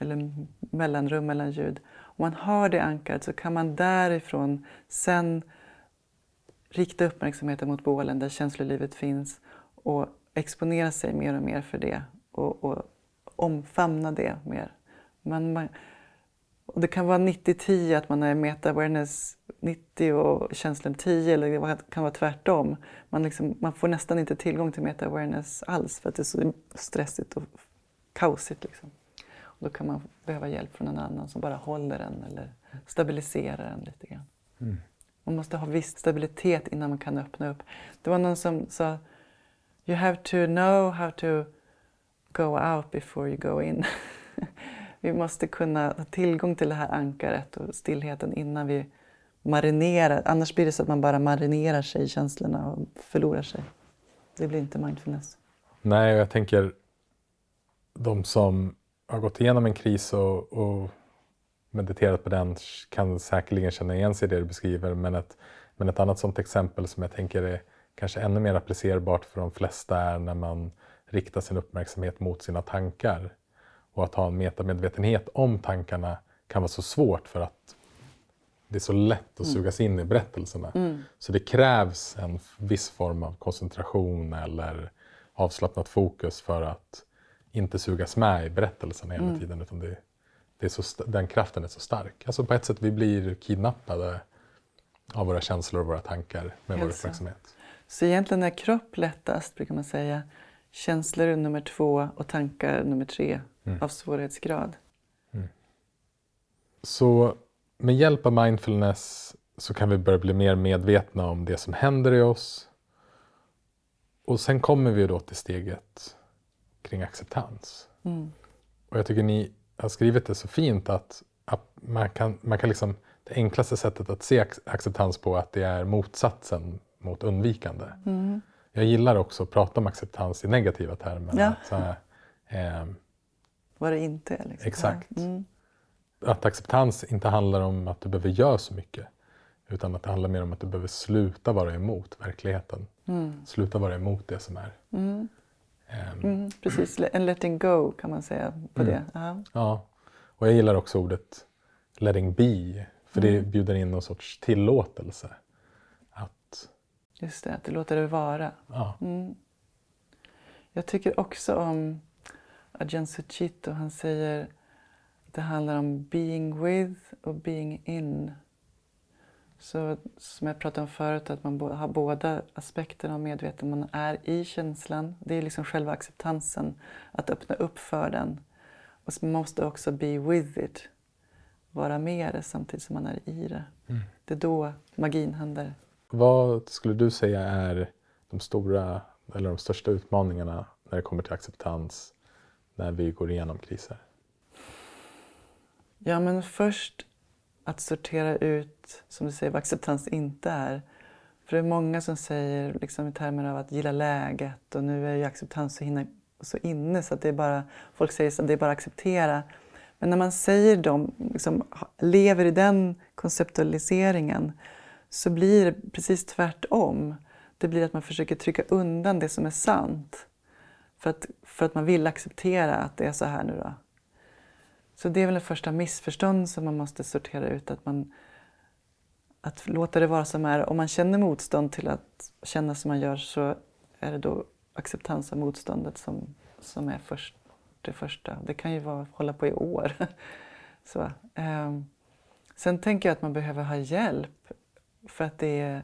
Speaker 2: eller mellanrum mellan ljud. Om man har det ankaret så kan man därifrån sen rikta uppmärksamheten mot bålen där känslolivet finns och exponera sig mer och mer för det och, och omfamna det mer. Man, man, och det kan vara 90-10, att man är meta-awareness 90 och känslan 10 eller det kan vara tvärtom. Man, liksom, man får nästan inte tillgång till meta-awareness alls för att det är så stressigt och kaosigt. Liksom. Och då kan man behöva hjälp från en annan som bara håller en eller stabiliserar en lite grann. Mm. Man måste ha viss stabilitet innan man kan öppna upp. Det var någon som sa You have to know how to go out before you go in. vi måste kunna ha tillgång till det här ankaret och stillheten innan vi marinerar. Annars blir det så att man bara marinerar sig i känslorna och förlorar sig. Det blir inte mindfulness.
Speaker 1: Nej, och jag tänker de som har gått igenom en kris och, och mediterat på den kan säkerligen känna igen sig i det du beskriver. Men ett, men ett annat sådant exempel som jag tänker är kanske ännu mer applicerbart för de flesta är när man riktar sin uppmärksamhet mot sina tankar. Och att ha en metamedvetenhet om tankarna kan vara så svårt för att det är så lätt att mm. sugas in i berättelserna. Mm. Så det krävs en viss form av koncentration eller avslappnat fokus för att inte sugas med i berättelsen hela mm. tiden. Utan det, det är så, den kraften är så stark. Alltså på ett sätt vi blir kidnappade av våra känslor och våra tankar med vår uppmärksamhet.
Speaker 2: Så egentligen är kropp lättast, brukar man säga. Känslor är nummer två och tankar nummer tre mm. av svårighetsgrad. Mm.
Speaker 1: Så med hjälp av mindfulness så kan vi börja bli mer medvetna om det som händer i oss. Och sen kommer vi då till steget kring acceptans. Mm. Och jag tycker ni har skrivit det så fint att, att man kan, man kan liksom, det enklaste sättet att se acceptans på att det är motsatsen mot undvikande. Mm. Jag gillar också att prata om acceptans i negativa termer. Ja. Att, eh,
Speaker 2: vad det inte är. Liksom.
Speaker 1: Exakt.
Speaker 2: Mm.
Speaker 1: Att acceptans inte handlar om att du behöver göra så mycket. Utan att det handlar mer om att du behöver sluta vara emot verkligheten.
Speaker 2: Mm.
Speaker 1: Sluta vara emot det som är.
Speaker 2: Mm.
Speaker 1: Ehm,
Speaker 2: Mm. Precis, en letting go kan man säga på
Speaker 1: Mm.
Speaker 2: det. Ja.
Speaker 1: Ja, och jag gillar också ordet letting be. För det
Speaker 2: Mm.
Speaker 1: bjuder in någon sorts tillåtelse. Att,
Speaker 2: Just det, att du låter det vara.
Speaker 1: ja,
Speaker 2: Mm. Jag tycker också om Ajahn Suchito. Han säger att det handlar om being with och being in. Så som jag pratade om förut, att man har båda aspekterna av medveten. Man är i känslan. Det är liksom själva acceptansen. Att öppna upp för den. Och man måste också be with it. Vara med det samtidigt som man är i det.
Speaker 1: Mm.
Speaker 2: Det är då magin händer.
Speaker 1: Vad skulle du säga är de stora eller de största utmaningarna när det kommer till acceptans när vi går igenom kriser?
Speaker 2: Ja, men först att sortera ut, som du säger, vad acceptans inte är. För det är många som säger liksom, i termer av att gilla läget och nu är ju acceptans så, hinna, så inne så att det är bara, folk säger att det är bara att acceptera. Men när man säger dem, liksom, lever i den konceptualiseringen så blir det precis tvärtom. Det blir att man försöker trycka undan det som är sant. För att, för att man vill acceptera att det är så här nu då. Så det är väl det första missförstånd som man måste sortera ut. Att, man, att låta det vara som är. Om man känner motstånd till att känna som man gör så är det då acceptans av motståndet som, som är först, det första. Det kan ju vara, hålla på i år. Så, ehm. Sen tänker jag att man behöver ha hjälp. För att det är,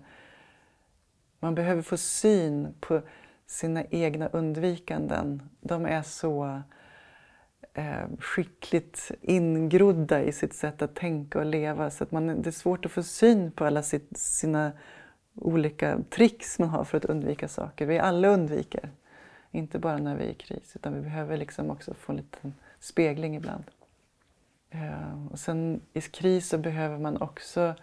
Speaker 2: man behöver få syn på sina egna undvikanden. De är så eh, Eh, skickligt ingrodda i sitt sätt att tänka och leva så att man, det är svårt att få syn på alla sitt, sina olika tricks man har för att undvika saker. Vi alla undviker, inte bara när vi är i kris utan vi behöver liksom också få en liten spegling ibland. Eh, och sen i kris så behöver man också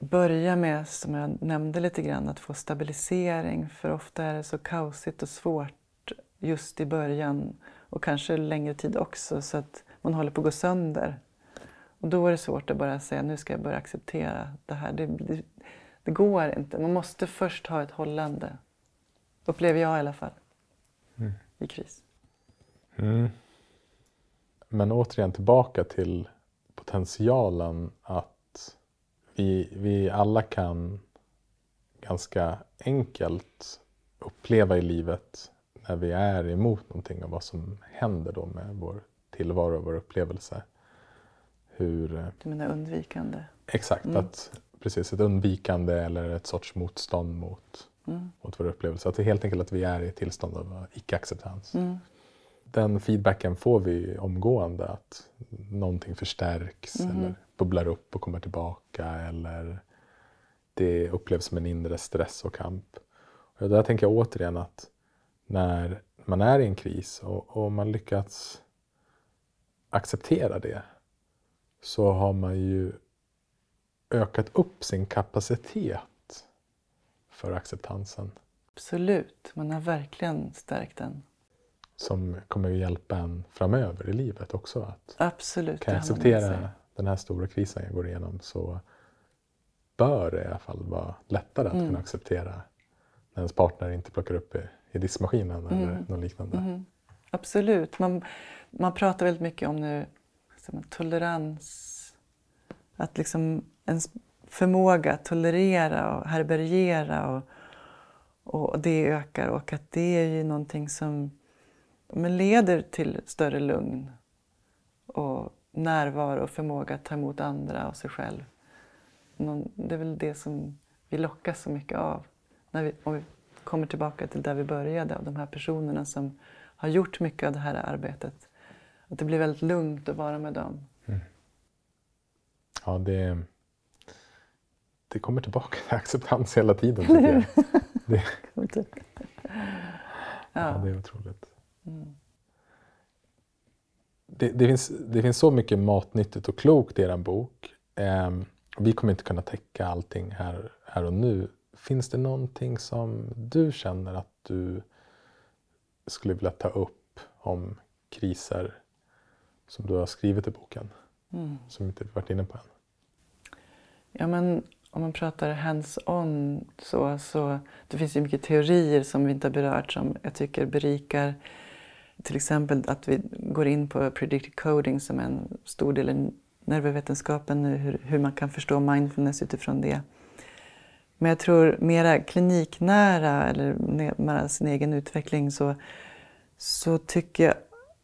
Speaker 2: börja med, som jag nämnde lite grann, att få stabilisering för ofta är det så kaosigt och svårt just i början och kanske längre tid också så att man håller på att gå sönder. Och då är det svårt att bara säga nu ska jag börja acceptera det här. Det, det, det går inte. Man måste först ha ett hållande. Upplever jag i alla fall.
Speaker 1: Mm.
Speaker 2: I kris.
Speaker 1: Mm. Men återigen tillbaka till potentialen att vi, vi alla kan ganska enkelt uppleva i livet när vi är emot någonting och vad som händer då med vår tillvaro och vår upplevelse. Hur, eh,
Speaker 2: Du menar undvikande?
Speaker 1: exakt,
Speaker 2: Mm.
Speaker 1: att precis ett undvikande eller ett sorts motstånd mot,
Speaker 2: Mm.
Speaker 1: mot vår upplevelse. Att det är helt enkelt att vi är i ett tillstånd av icke-acceptans.
Speaker 2: Mm.
Speaker 1: Den feedbacken får vi omgående att någonting förstärks
Speaker 2: Mhm.
Speaker 1: eller bubblar upp och kommer tillbaka eller det upplevs som en inre stress och kamp. Och där tänker jag återigen att när man är i en kris och, och man lyckats acceptera det så har man ju ökat upp sin kapacitet för acceptansen
Speaker 2: Absolut, man har verkligen stärkt den.
Speaker 1: som kommer att hjälpa en framöver i livet också. Att
Speaker 2: Absolut.
Speaker 1: kan jag acceptera den här stora krisen jag går igenom så bör det i alla fall vara lättare att
Speaker 2: Mm.
Speaker 1: kunna acceptera när ens partner inte plockar upp i, i diskmaskinen eller
Speaker 2: Mm.
Speaker 1: något liknande.
Speaker 2: Mhm. Absolut. Man, man pratar väldigt mycket om nu som en tolerans. Att liksom ens förmåga att tolerera och härbärgera och, och det ökar och att det är ju någonting som men leder till större lugn och närvaro och förmåga att ta emot andra och sig själv. Det är väl det som vi lockas så mycket av. När vi, om vi kommer tillbaka till där vi började, av de här personerna som har gjort mycket av det här arbetet. Att det blir väldigt lugnt att vara med dem.
Speaker 1: Ja, det, det kommer tillbaka till acceptans hela tiden tycker jag. Det, ja,
Speaker 2: Ja.
Speaker 1: det är otroligt.
Speaker 2: Mm.
Speaker 1: Det, det, finns, det finns så mycket matnyttigt och klokt i er bok. Ehm, vi kommer inte kunna täcka allting här, här och nu. Finns det någonting som du känner att du skulle vilja ta upp om kriser som du har skrivit i boken?
Speaker 2: Mm.
Speaker 1: Som inte varit inne på än.
Speaker 2: Ja, men om man pratar hands-on så, så det finns ju mycket teorier som vi inte har berört som jag tycker berikar till exempel att vi går in på predictive coding som är en stor del i nervvetenskapen nu, hur, hur man kan förstå mindfulness utifrån det. Men jag tror mera kliniknära eller mera sin egen utveckling så, så tycker jag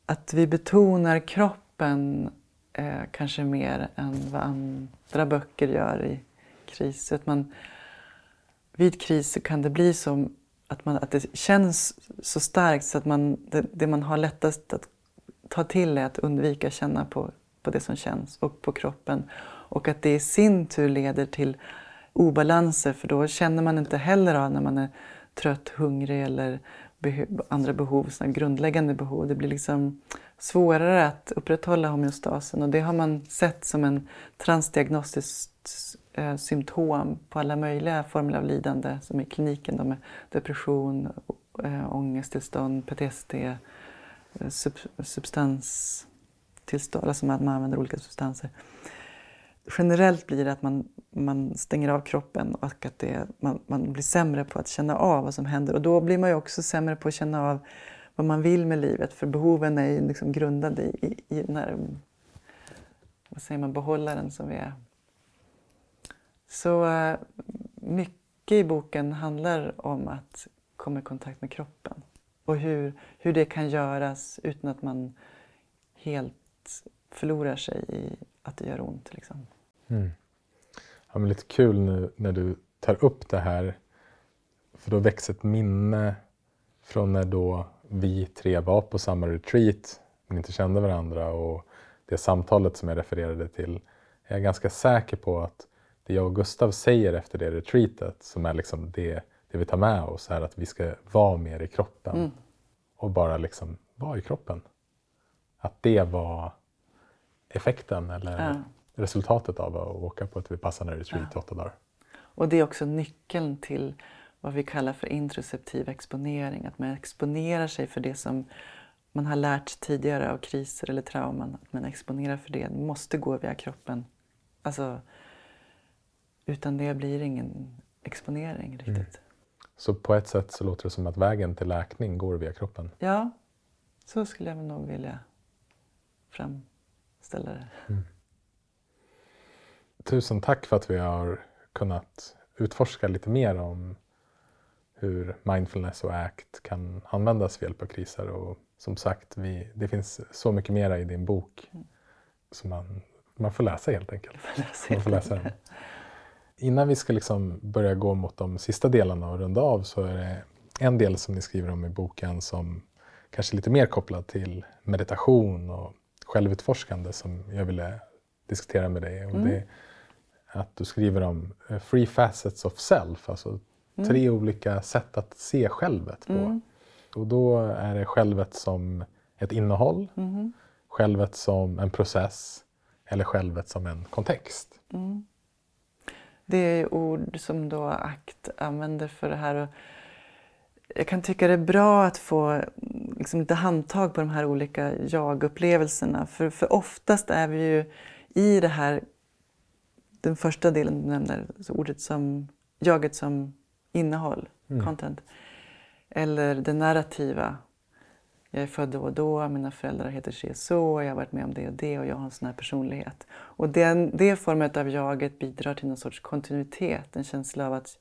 Speaker 2: att vi betonar kroppen eh, kanske mer än vad andra böcker gör i kris. Att man, vid kris kan det bli så att, man, att det känns så starkt så att man, det, det man har lättast att ta till är att undvika känna på, på det som känns och på kroppen. Och att det i sin tur leder till obalanser för då känner man inte heller av när man är trött, hungrig eller andra behov, såna grundläggande behov. Det blir liksom svårare att upprätthålla homeostasen och det har man sett som en transdiagnostiskt eh, symptom på alla möjliga former av lidande som i kliniken då med depression, eh, ångesttillstånd, PTSD, eh, sub, substanstillstånd, alltså att man använder olika substanser. Generellt blir det att man, man stänger av kroppen och att det, man, man blir sämre på att känna av vad som händer och då blir man ju också sämre på att känna av vad man vill med livet för behoven är ju liksom grundade i, i, i den här vad säger man, behållaren som vi är. Så eh, mycket i boken handlar om att komma i kontakt med kroppen och hur, hur det kan göras utan att man helt förlorar sig i att det gör ont. Liksom.
Speaker 1: Mm. Ja, men lite kul nu när du tar upp det här för då väcks ett minne från när då vi tre var på samma retreat men inte kände varandra och det samtalet som jag refererade till jag är ganska säker på att det jag och Gustav säger efter det retreatet som är liksom det, det vi tar med oss är att vi ska vara mer i kroppen mm. och bara liksom vara i kroppen. Att det var effekten eller ja. Resultatet av att åka på ett Vipassana retreat i ja. åtta dagar.
Speaker 2: Och det är också nyckeln till vad vi kallar för introceptiv exponering. Att man exponerar sig för det som man har lärt tidigare av kriser eller trauman. Att man exponerar för det. Det måste gå via kroppen. Alltså, utan det blir ingen exponering riktigt. Mm.
Speaker 1: Så på ett sätt så låter det som att vägen till läkning går via kroppen?
Speaker 2: Ja, så skulle jag nog vilja framställa det. Mm.
Speaker 1: Tusen tack för att vi har kunnat utforska lite mer om hur mindfulness och ACT kan användas vid hjälp av kriser. Och som sagt, vi, det finns så mycket mera i din bok mm. som man, man får läsa helt enkelt.
Speaker 2: Läsa man får läsa den.
Speaker 1: Innan vi ska liksom börja gå mot de sista delarna och runda av så är det en del som ni skriver om i boken som kanske är lite mer kopplad till meditation och självutforskande som jag ville diskutera med dig. Och mm. det att du skriver om eh, free facets of self, alltså Mm. Tre olika sätt att se självet på. Mm. Och då är det självet som ett innehåll, mm. självet som en process eller självet som en kontext. Mm.
Speaker 2: Det är ord som då ACT använder för det här. Och jag kan tycka det är bra att få liksom lite handtag på de här olika jag-upplevelserna. För, för oftast är vi ju i det här, den första delen du nämner, ordet som, jaget som innehåll, mm. content. Eller det narrativa. Jag är född då och då, mina föräldrar heter si och så, jag har varit med om det och det och jag har en sån här personlighet. Och den, det formet av jaget bidrar till någon sorts kontinuitet, en känsla av att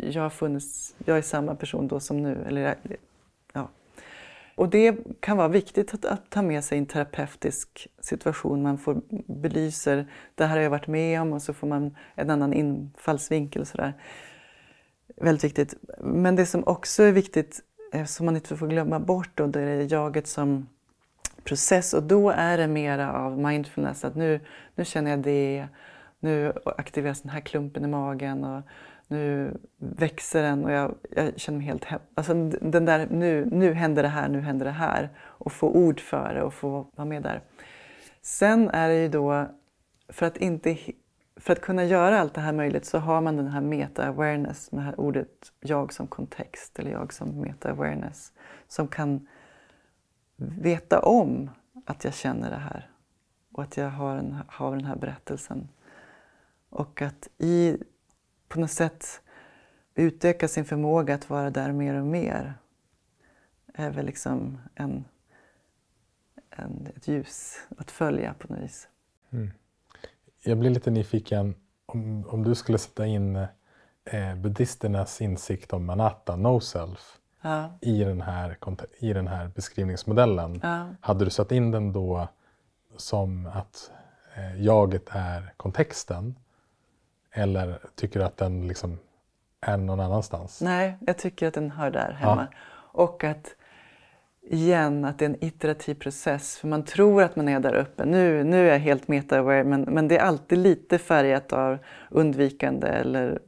Speaker 2: jag har funnits, jag är samma person då som nu. Eller. Och det kan vara viktigt att, att ta med sig i en terapeutisk situation. Man får belyser, det här har jag varit med om och så får man en annan infallsvinkel. Sådär väldigt viktigt. Men det som också är viktigt, eh, som man inte får glömma bort, då, det är jaget som process. Och då är det mera av mindfulness. Att nu, nu känner jag det, nu aktiveras den här klumpen i magen och nu växer den och jag, jag känner mig helt... Alltså den där, nu, nu händer det här, nu händer det här. Och få ord för det och få vara med där. Sen är det ju då, för att inte för att kunna göra allt det här möjligt så har man den här meta-awareness, det här ordet jag som kontext eller jag som meta-awareness som kan veta om att jag känner det här och att jag har, en, har den här berättelsen. Och att i, på något sätt utöka sin förmåga att vara där mer och mer är väl liksom en, en, ett ljus att följa på något vis. Mm.
Speaker 1: Jag blir lite nyfiken om, om du skulle sätta in eh, buddhisternas insikt om anatta, no self, ja. i, den här, i den här beskrivningsmodellen. Ja. Hade du satt in den då som att eh, jaget är kontexten? Eller tycker du att den liksom är någon annanstans?
Speaker 2: Nej, jag tycker att den hör där hemma. Ja. Och att igen, att det är en iterativ process. För man tror att man är där uppe. Nu, nu är jag helt meta-aware men, men det är alltid lite färgat av undvikande eller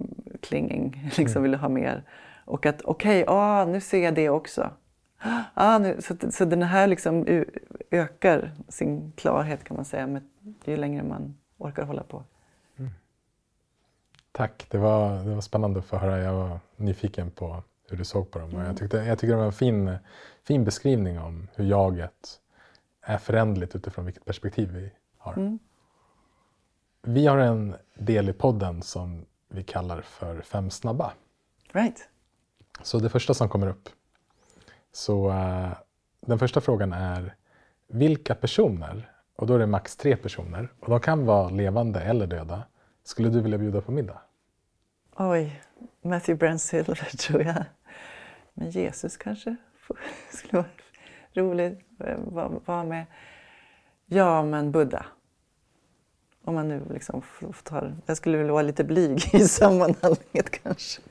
Speaker 2: klinging. Liksom mm. vill ha mer. Och att okej, okay, ah, nu ser jag det också. Ah, nu, så, så den här liksom ökar sin klarhet kan man säga med, ju längre man orkar hålla på. Mm.
Speaker 1: Tack, det var, det var spännande att få höra. Jag var nyfiken på hur du såg på dem. Och jag, tyckte, jag tycker det var en fin, fin beskrivning om hur jaget är förändligt utifrån vilket perspektiv vi har. Mm. Vi har en del i podden som vi kallar för Fem snabba.
Speaker 2: Right.
Speaker 1: Så det första som kommer upp. Så uh, den första frågan är vilka personer, och då är det max tre personer, och de kan vara levande eller döda, skulle du vilja bjuda på middag?
Speaker 2: Oj, Matthew Brent Silver tror jag. Men Jesus kanske skulle vara roligt att vara med. Ja, men Buddha. Om man nu liksom får ta Jag skulle vilja vara lite blyg i sammanhanget kanske.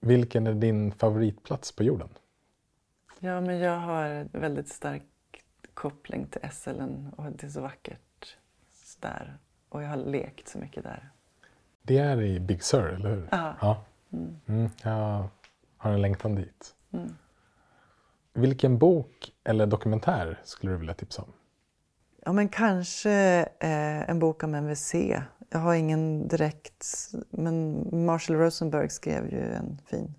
Speaker 1: Vilken är din favoritplats på jorden?
Speaker 2: Ja, men jag har väldigt stark koppling till SLN och det är så vackert där. Och jag har lekt så mycket där.
Speaker 1: Det är i Big Sur, eller hur?
Speaker 2: Aha.
Speaker 1: Ja. Mm. Mm, jag har en längtan dit. Mm. Vilken bok eller dokumentär skulle du vilja tipsa om?
Speaker 2: Ja, men kanske eh, en bok om MVC. Jag har ingen direkt... Men Marshall Rosenberg skrev ju en fin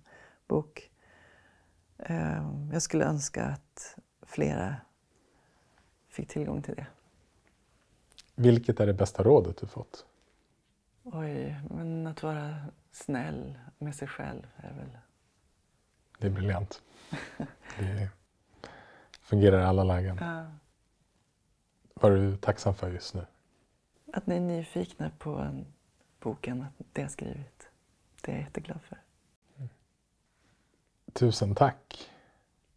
Speaker 2: bok. Eh, jag skulle önska att flera fick tillgång till det.
Speaker 1: Vilket är det bästa rådet du fått?
Speaker 2: Oj, men att vara snäll med sig själv är väl...
Speaker 1: Det är briljant. det fungerar i alla lägen.
Speaker 2: Ja.
Speaker 1: Vad är du tacksam för just nu?
Speaker 2: Att ni är nyfikna på boken, att det jag skrivit. Det är jag jätteglad för. Mm.
Speaker 1: Tusen tack.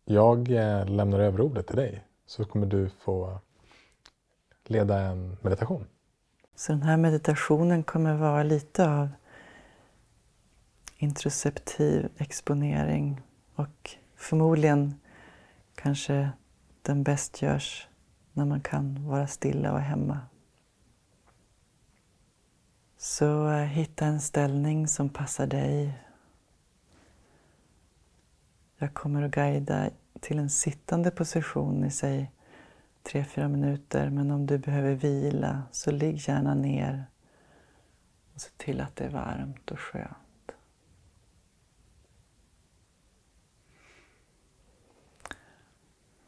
Speaker 1: Jag eh, lämnar över ordet till dig så kommer du få leda en meditation.
Speaker 2: Så den här meditationen kommer vara lite av introceptiv exponering och förmodligen kanske den bäst görs när man kan vara stilla och hemma. Så eh, hitta en ställning som passar dig. Jag kommer att guida till en sittande position i sig tre, fyra minuter. Men om du behöver vila så ligg gärna ner och se till att det är varmt och skönt.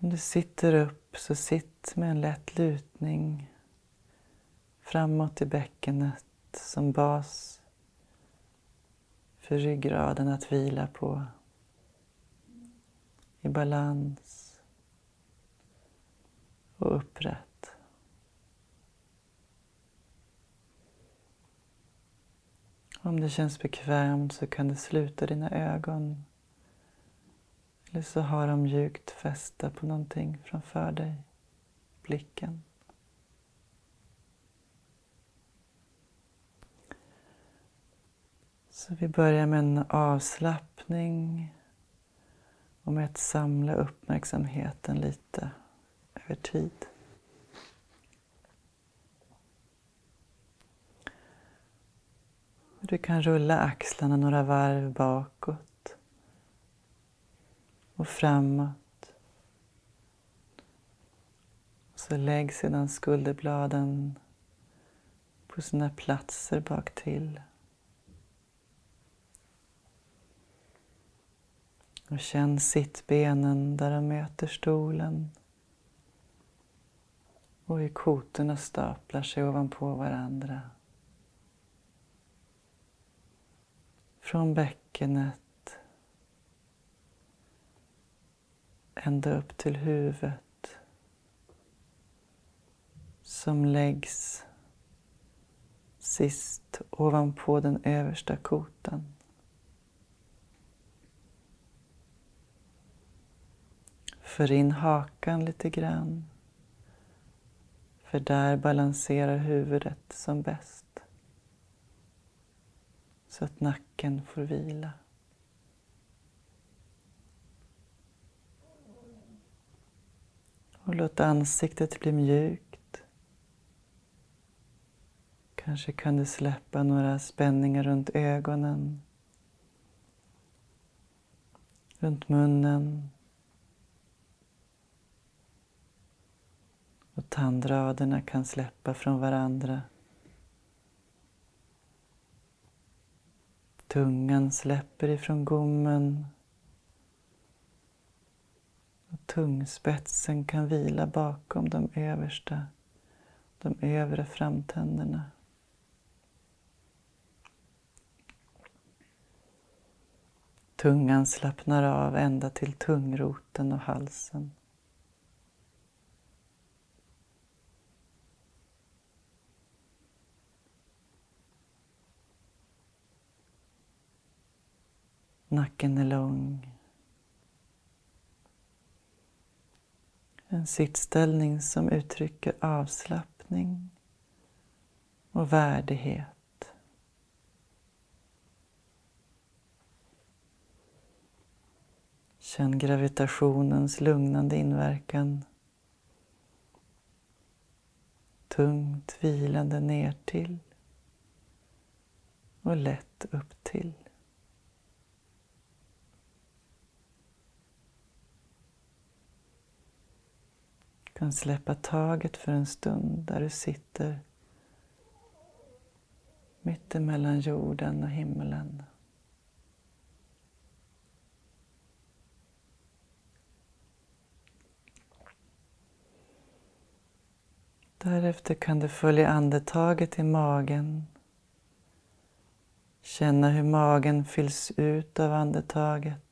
Speaker 2: Om du sitter upp så sitt med en lätt lutning framåt i bäckenet som bas för ryggraden att vila på. I balans och upprätt. Om det känns bekvämt så kan du sluta dina ögon. Eller så har de mjukt fästa på någonting framför dig, blicken. Så vi börjar med en avslappning och med att samla uppmärksamheten lite över tid. Du kan rulla axlarna några varv bakåt och framåt. Så lägg sedan skulderbladen på sina platser bak till. Och känn sittbenen där de möter stolen. Och hur kotorna staplar sig ovanpå varandra. Från bäckenet ända upp till huvudet som läggs sist ovanpå den översta kotan. För in hakan lite grann. För där balanserar huvudet som bäst. Så att nacken får vila. Och låt ansiktet bli mjukt. Kanske kan du släppa några spänningar runt ögonen, runt munnen, och tandraderna kan släppa från varandra. Tungan släpper ifrån gommen och tungspetsen kan vila bakom de översta, de övre framtänderna. Tungan slappnar av ända till tungroten och halsen. Nacken är lång. En sittställning som uttrycker avslappning och värdighet. Känn gravitationens lugnande inverkan. Tungt vilande ner till och lätt upp till. Kan släppa taget för en stund där du sitter mittemellan jorden och himlen. Därefter kan du följa andetaget i magen. Känna hur magen fylls ut av andetaget.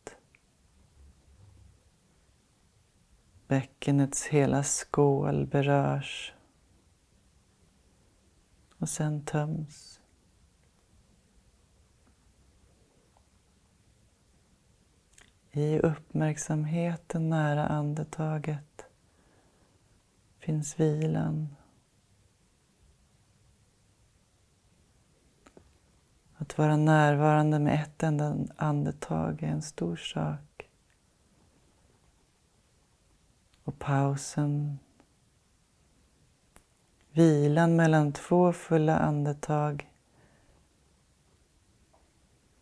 Speaker 2: Bäckenets hela skål berörs och sen töms. I uppmärksamheten nära andetaget finns vilan. Att vara närvarande med ett enda andetag är en stor sak. Och pausen. Vilan mellan två fulla andetag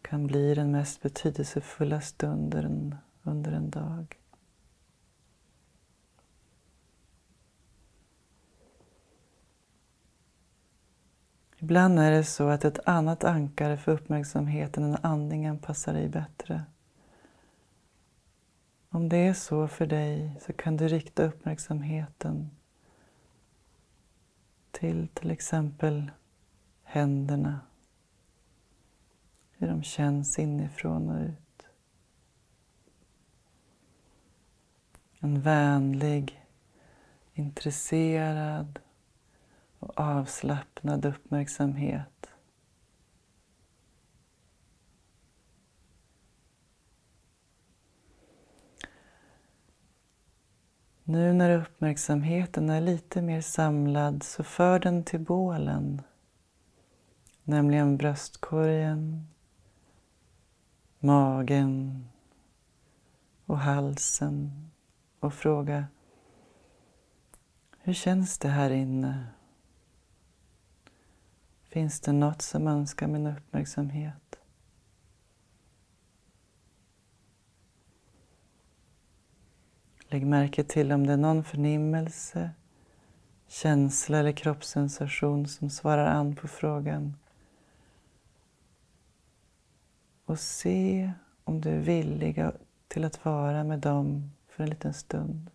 Speaker 2: kan bli den mest betydelsefulla stunden under en dag. Ibland är det så att ett annat ankare för uppmärksamheten än andningen passar dig bättre. Om det är så för dig så kan du rikta uppmärksamheten till till exempel händerna, hur de känns inifrån och ut. En vänlig, intresserad och avslappnad uppmärksamhet Nu när uppmärksamheten är lite mer samlad så för den till bålen, nämligen bröstkorgen, magen och halsen och fråga Hur känns det här inne? Finns det något som önskar min uppmärksamhet? Lägg märke till om det är någon förnimmelse, känsla eller kroppssensation som svarar an på frågan. Och se om du är villig till att vara med dem för en liten stund.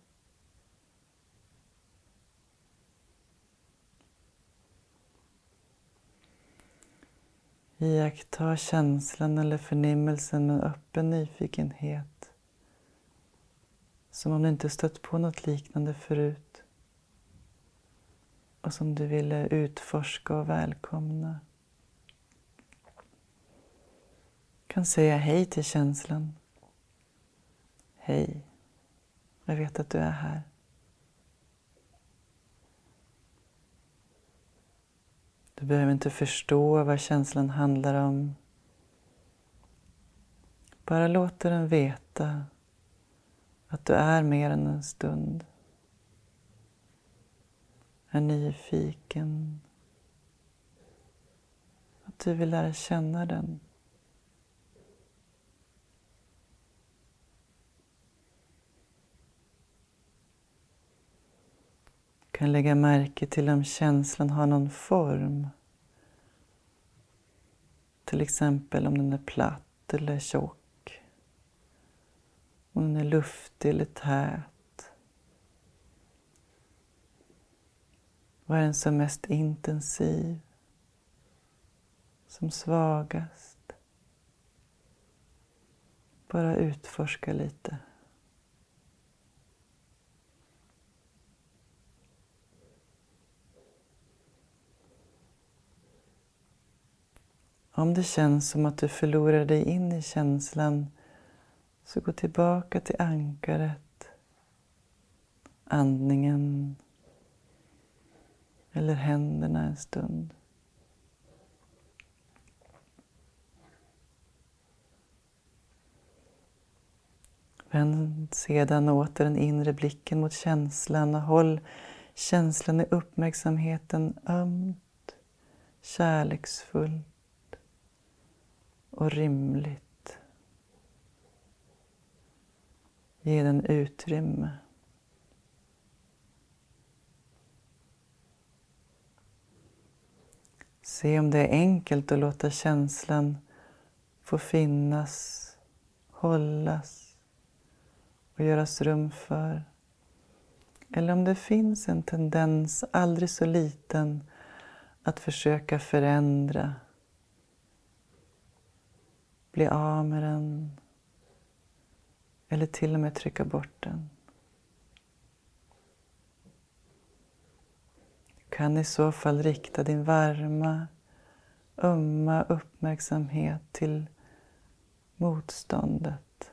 Speaker 2: Iaktta känslan eller förnimmelsen med öppen nyfikenhet. Som om du inte stött på något liknande förut. Och som du ville utforska och välkomna. Du kan säga hej till känslan. Hej, jag vet att du är här. Du behöver inte förstå vad känslan handlar om. Bara låt den veta att du är mer än en stund. Är nyfiken. Att du vill lära känna den. Du kan lägga märke till om känslan har någon form. Till exempel om den är platt eller tjock. Om den är luftig eller tät. Vad är den som mest intensiv? Som svagast? Bara utforska lite. Om det känns som att du förlorar dig in i känslan så gå tillbaka till ankaret, andningen eller händerna en stund. Vänd sedan åter den inre blicken mot känslan och håll känslan i uppmärksamheten ömt, kärleksfullt och rimligt. Ge den utrymme. Se om det är enkelt att låta känslan få finnas, hållas och göras rum för. Eller om det finns en tendens, aldrig så liten, att försöka förändra bli av med den eller till och med trycka bort den. Du kan i så fall rikta din varma, ömma uppmärksamhet till motståndet.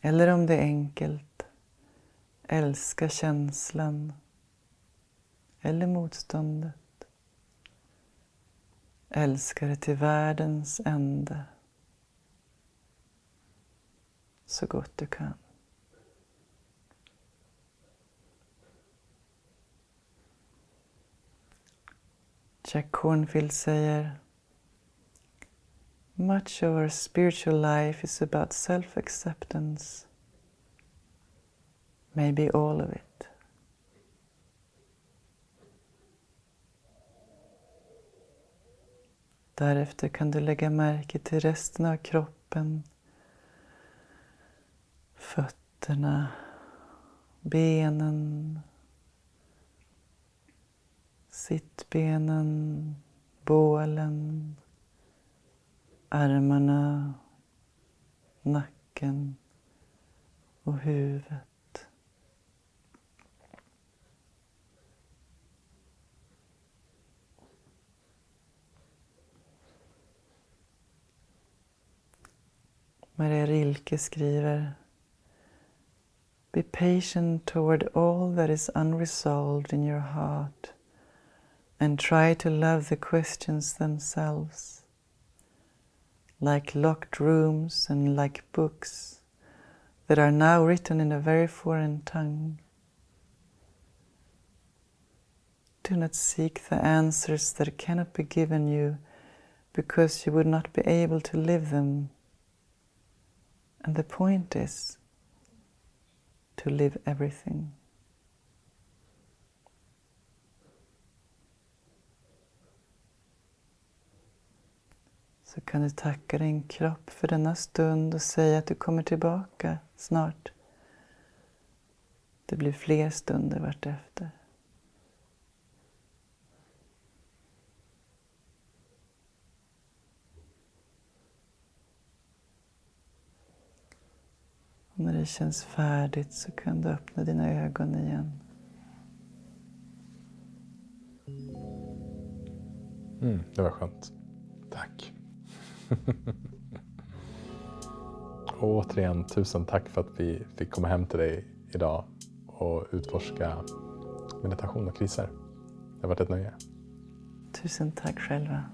Speaker 2: Eller om det är enkelt, älska känslan eller motståndet Älska det till världens ände så gott du kan. Jack Cornfield säger Much of our spiritual life is about self-acceptance. Maybe all of it. Därefter kan du lägga märke till resten av kroppen. Fötterna, benen, sittbenen, bålen, armarna, nacken och huvudet. Maria Rilke skriver Be patient toward all that is unresolved in your heart and try to love the questions themselves. Like locked rooms and like books that are now written in a very foreign tongue. Do not seek the answers that cannot be given you because you would not be able to live them And the point is to live everything. Så kan du tacka din kropp för denna stund och säga att du kommer tillbaka snart. Det blir fler stunder vartefter. Och när det känns färdigt så kan du öppna dina ögon igen.
Speaker 1: Mm, det var skönt. Tack. och återigen, tusen tack för att vi fick komma hem till dig idag och utforska meditation och kriser. Det har varit ett nöje.
Speaker 2: Tusen tack själva.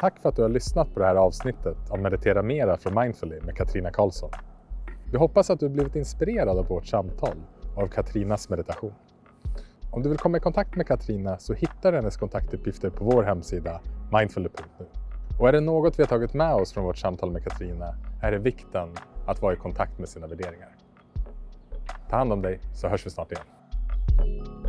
Speaker 1: Tack för att du har lyssnat på det här avsnittet av Meditera Mera från Mindfully med Katrina Karlsson. Vi hoppas att du blivit inspirerad av vårt samtal och av Katrinas meditation. Om du vill komma i kontakt med Katrina så hittar du hennes kontaktuppgifter på vår hemsida mindfully.nu. Och är det något vi har tagit med oss från vårt samtal med Katrina är det vikten att vara i kontakt med sina värderingar. Ta hand om dig så hörs vi snart igen.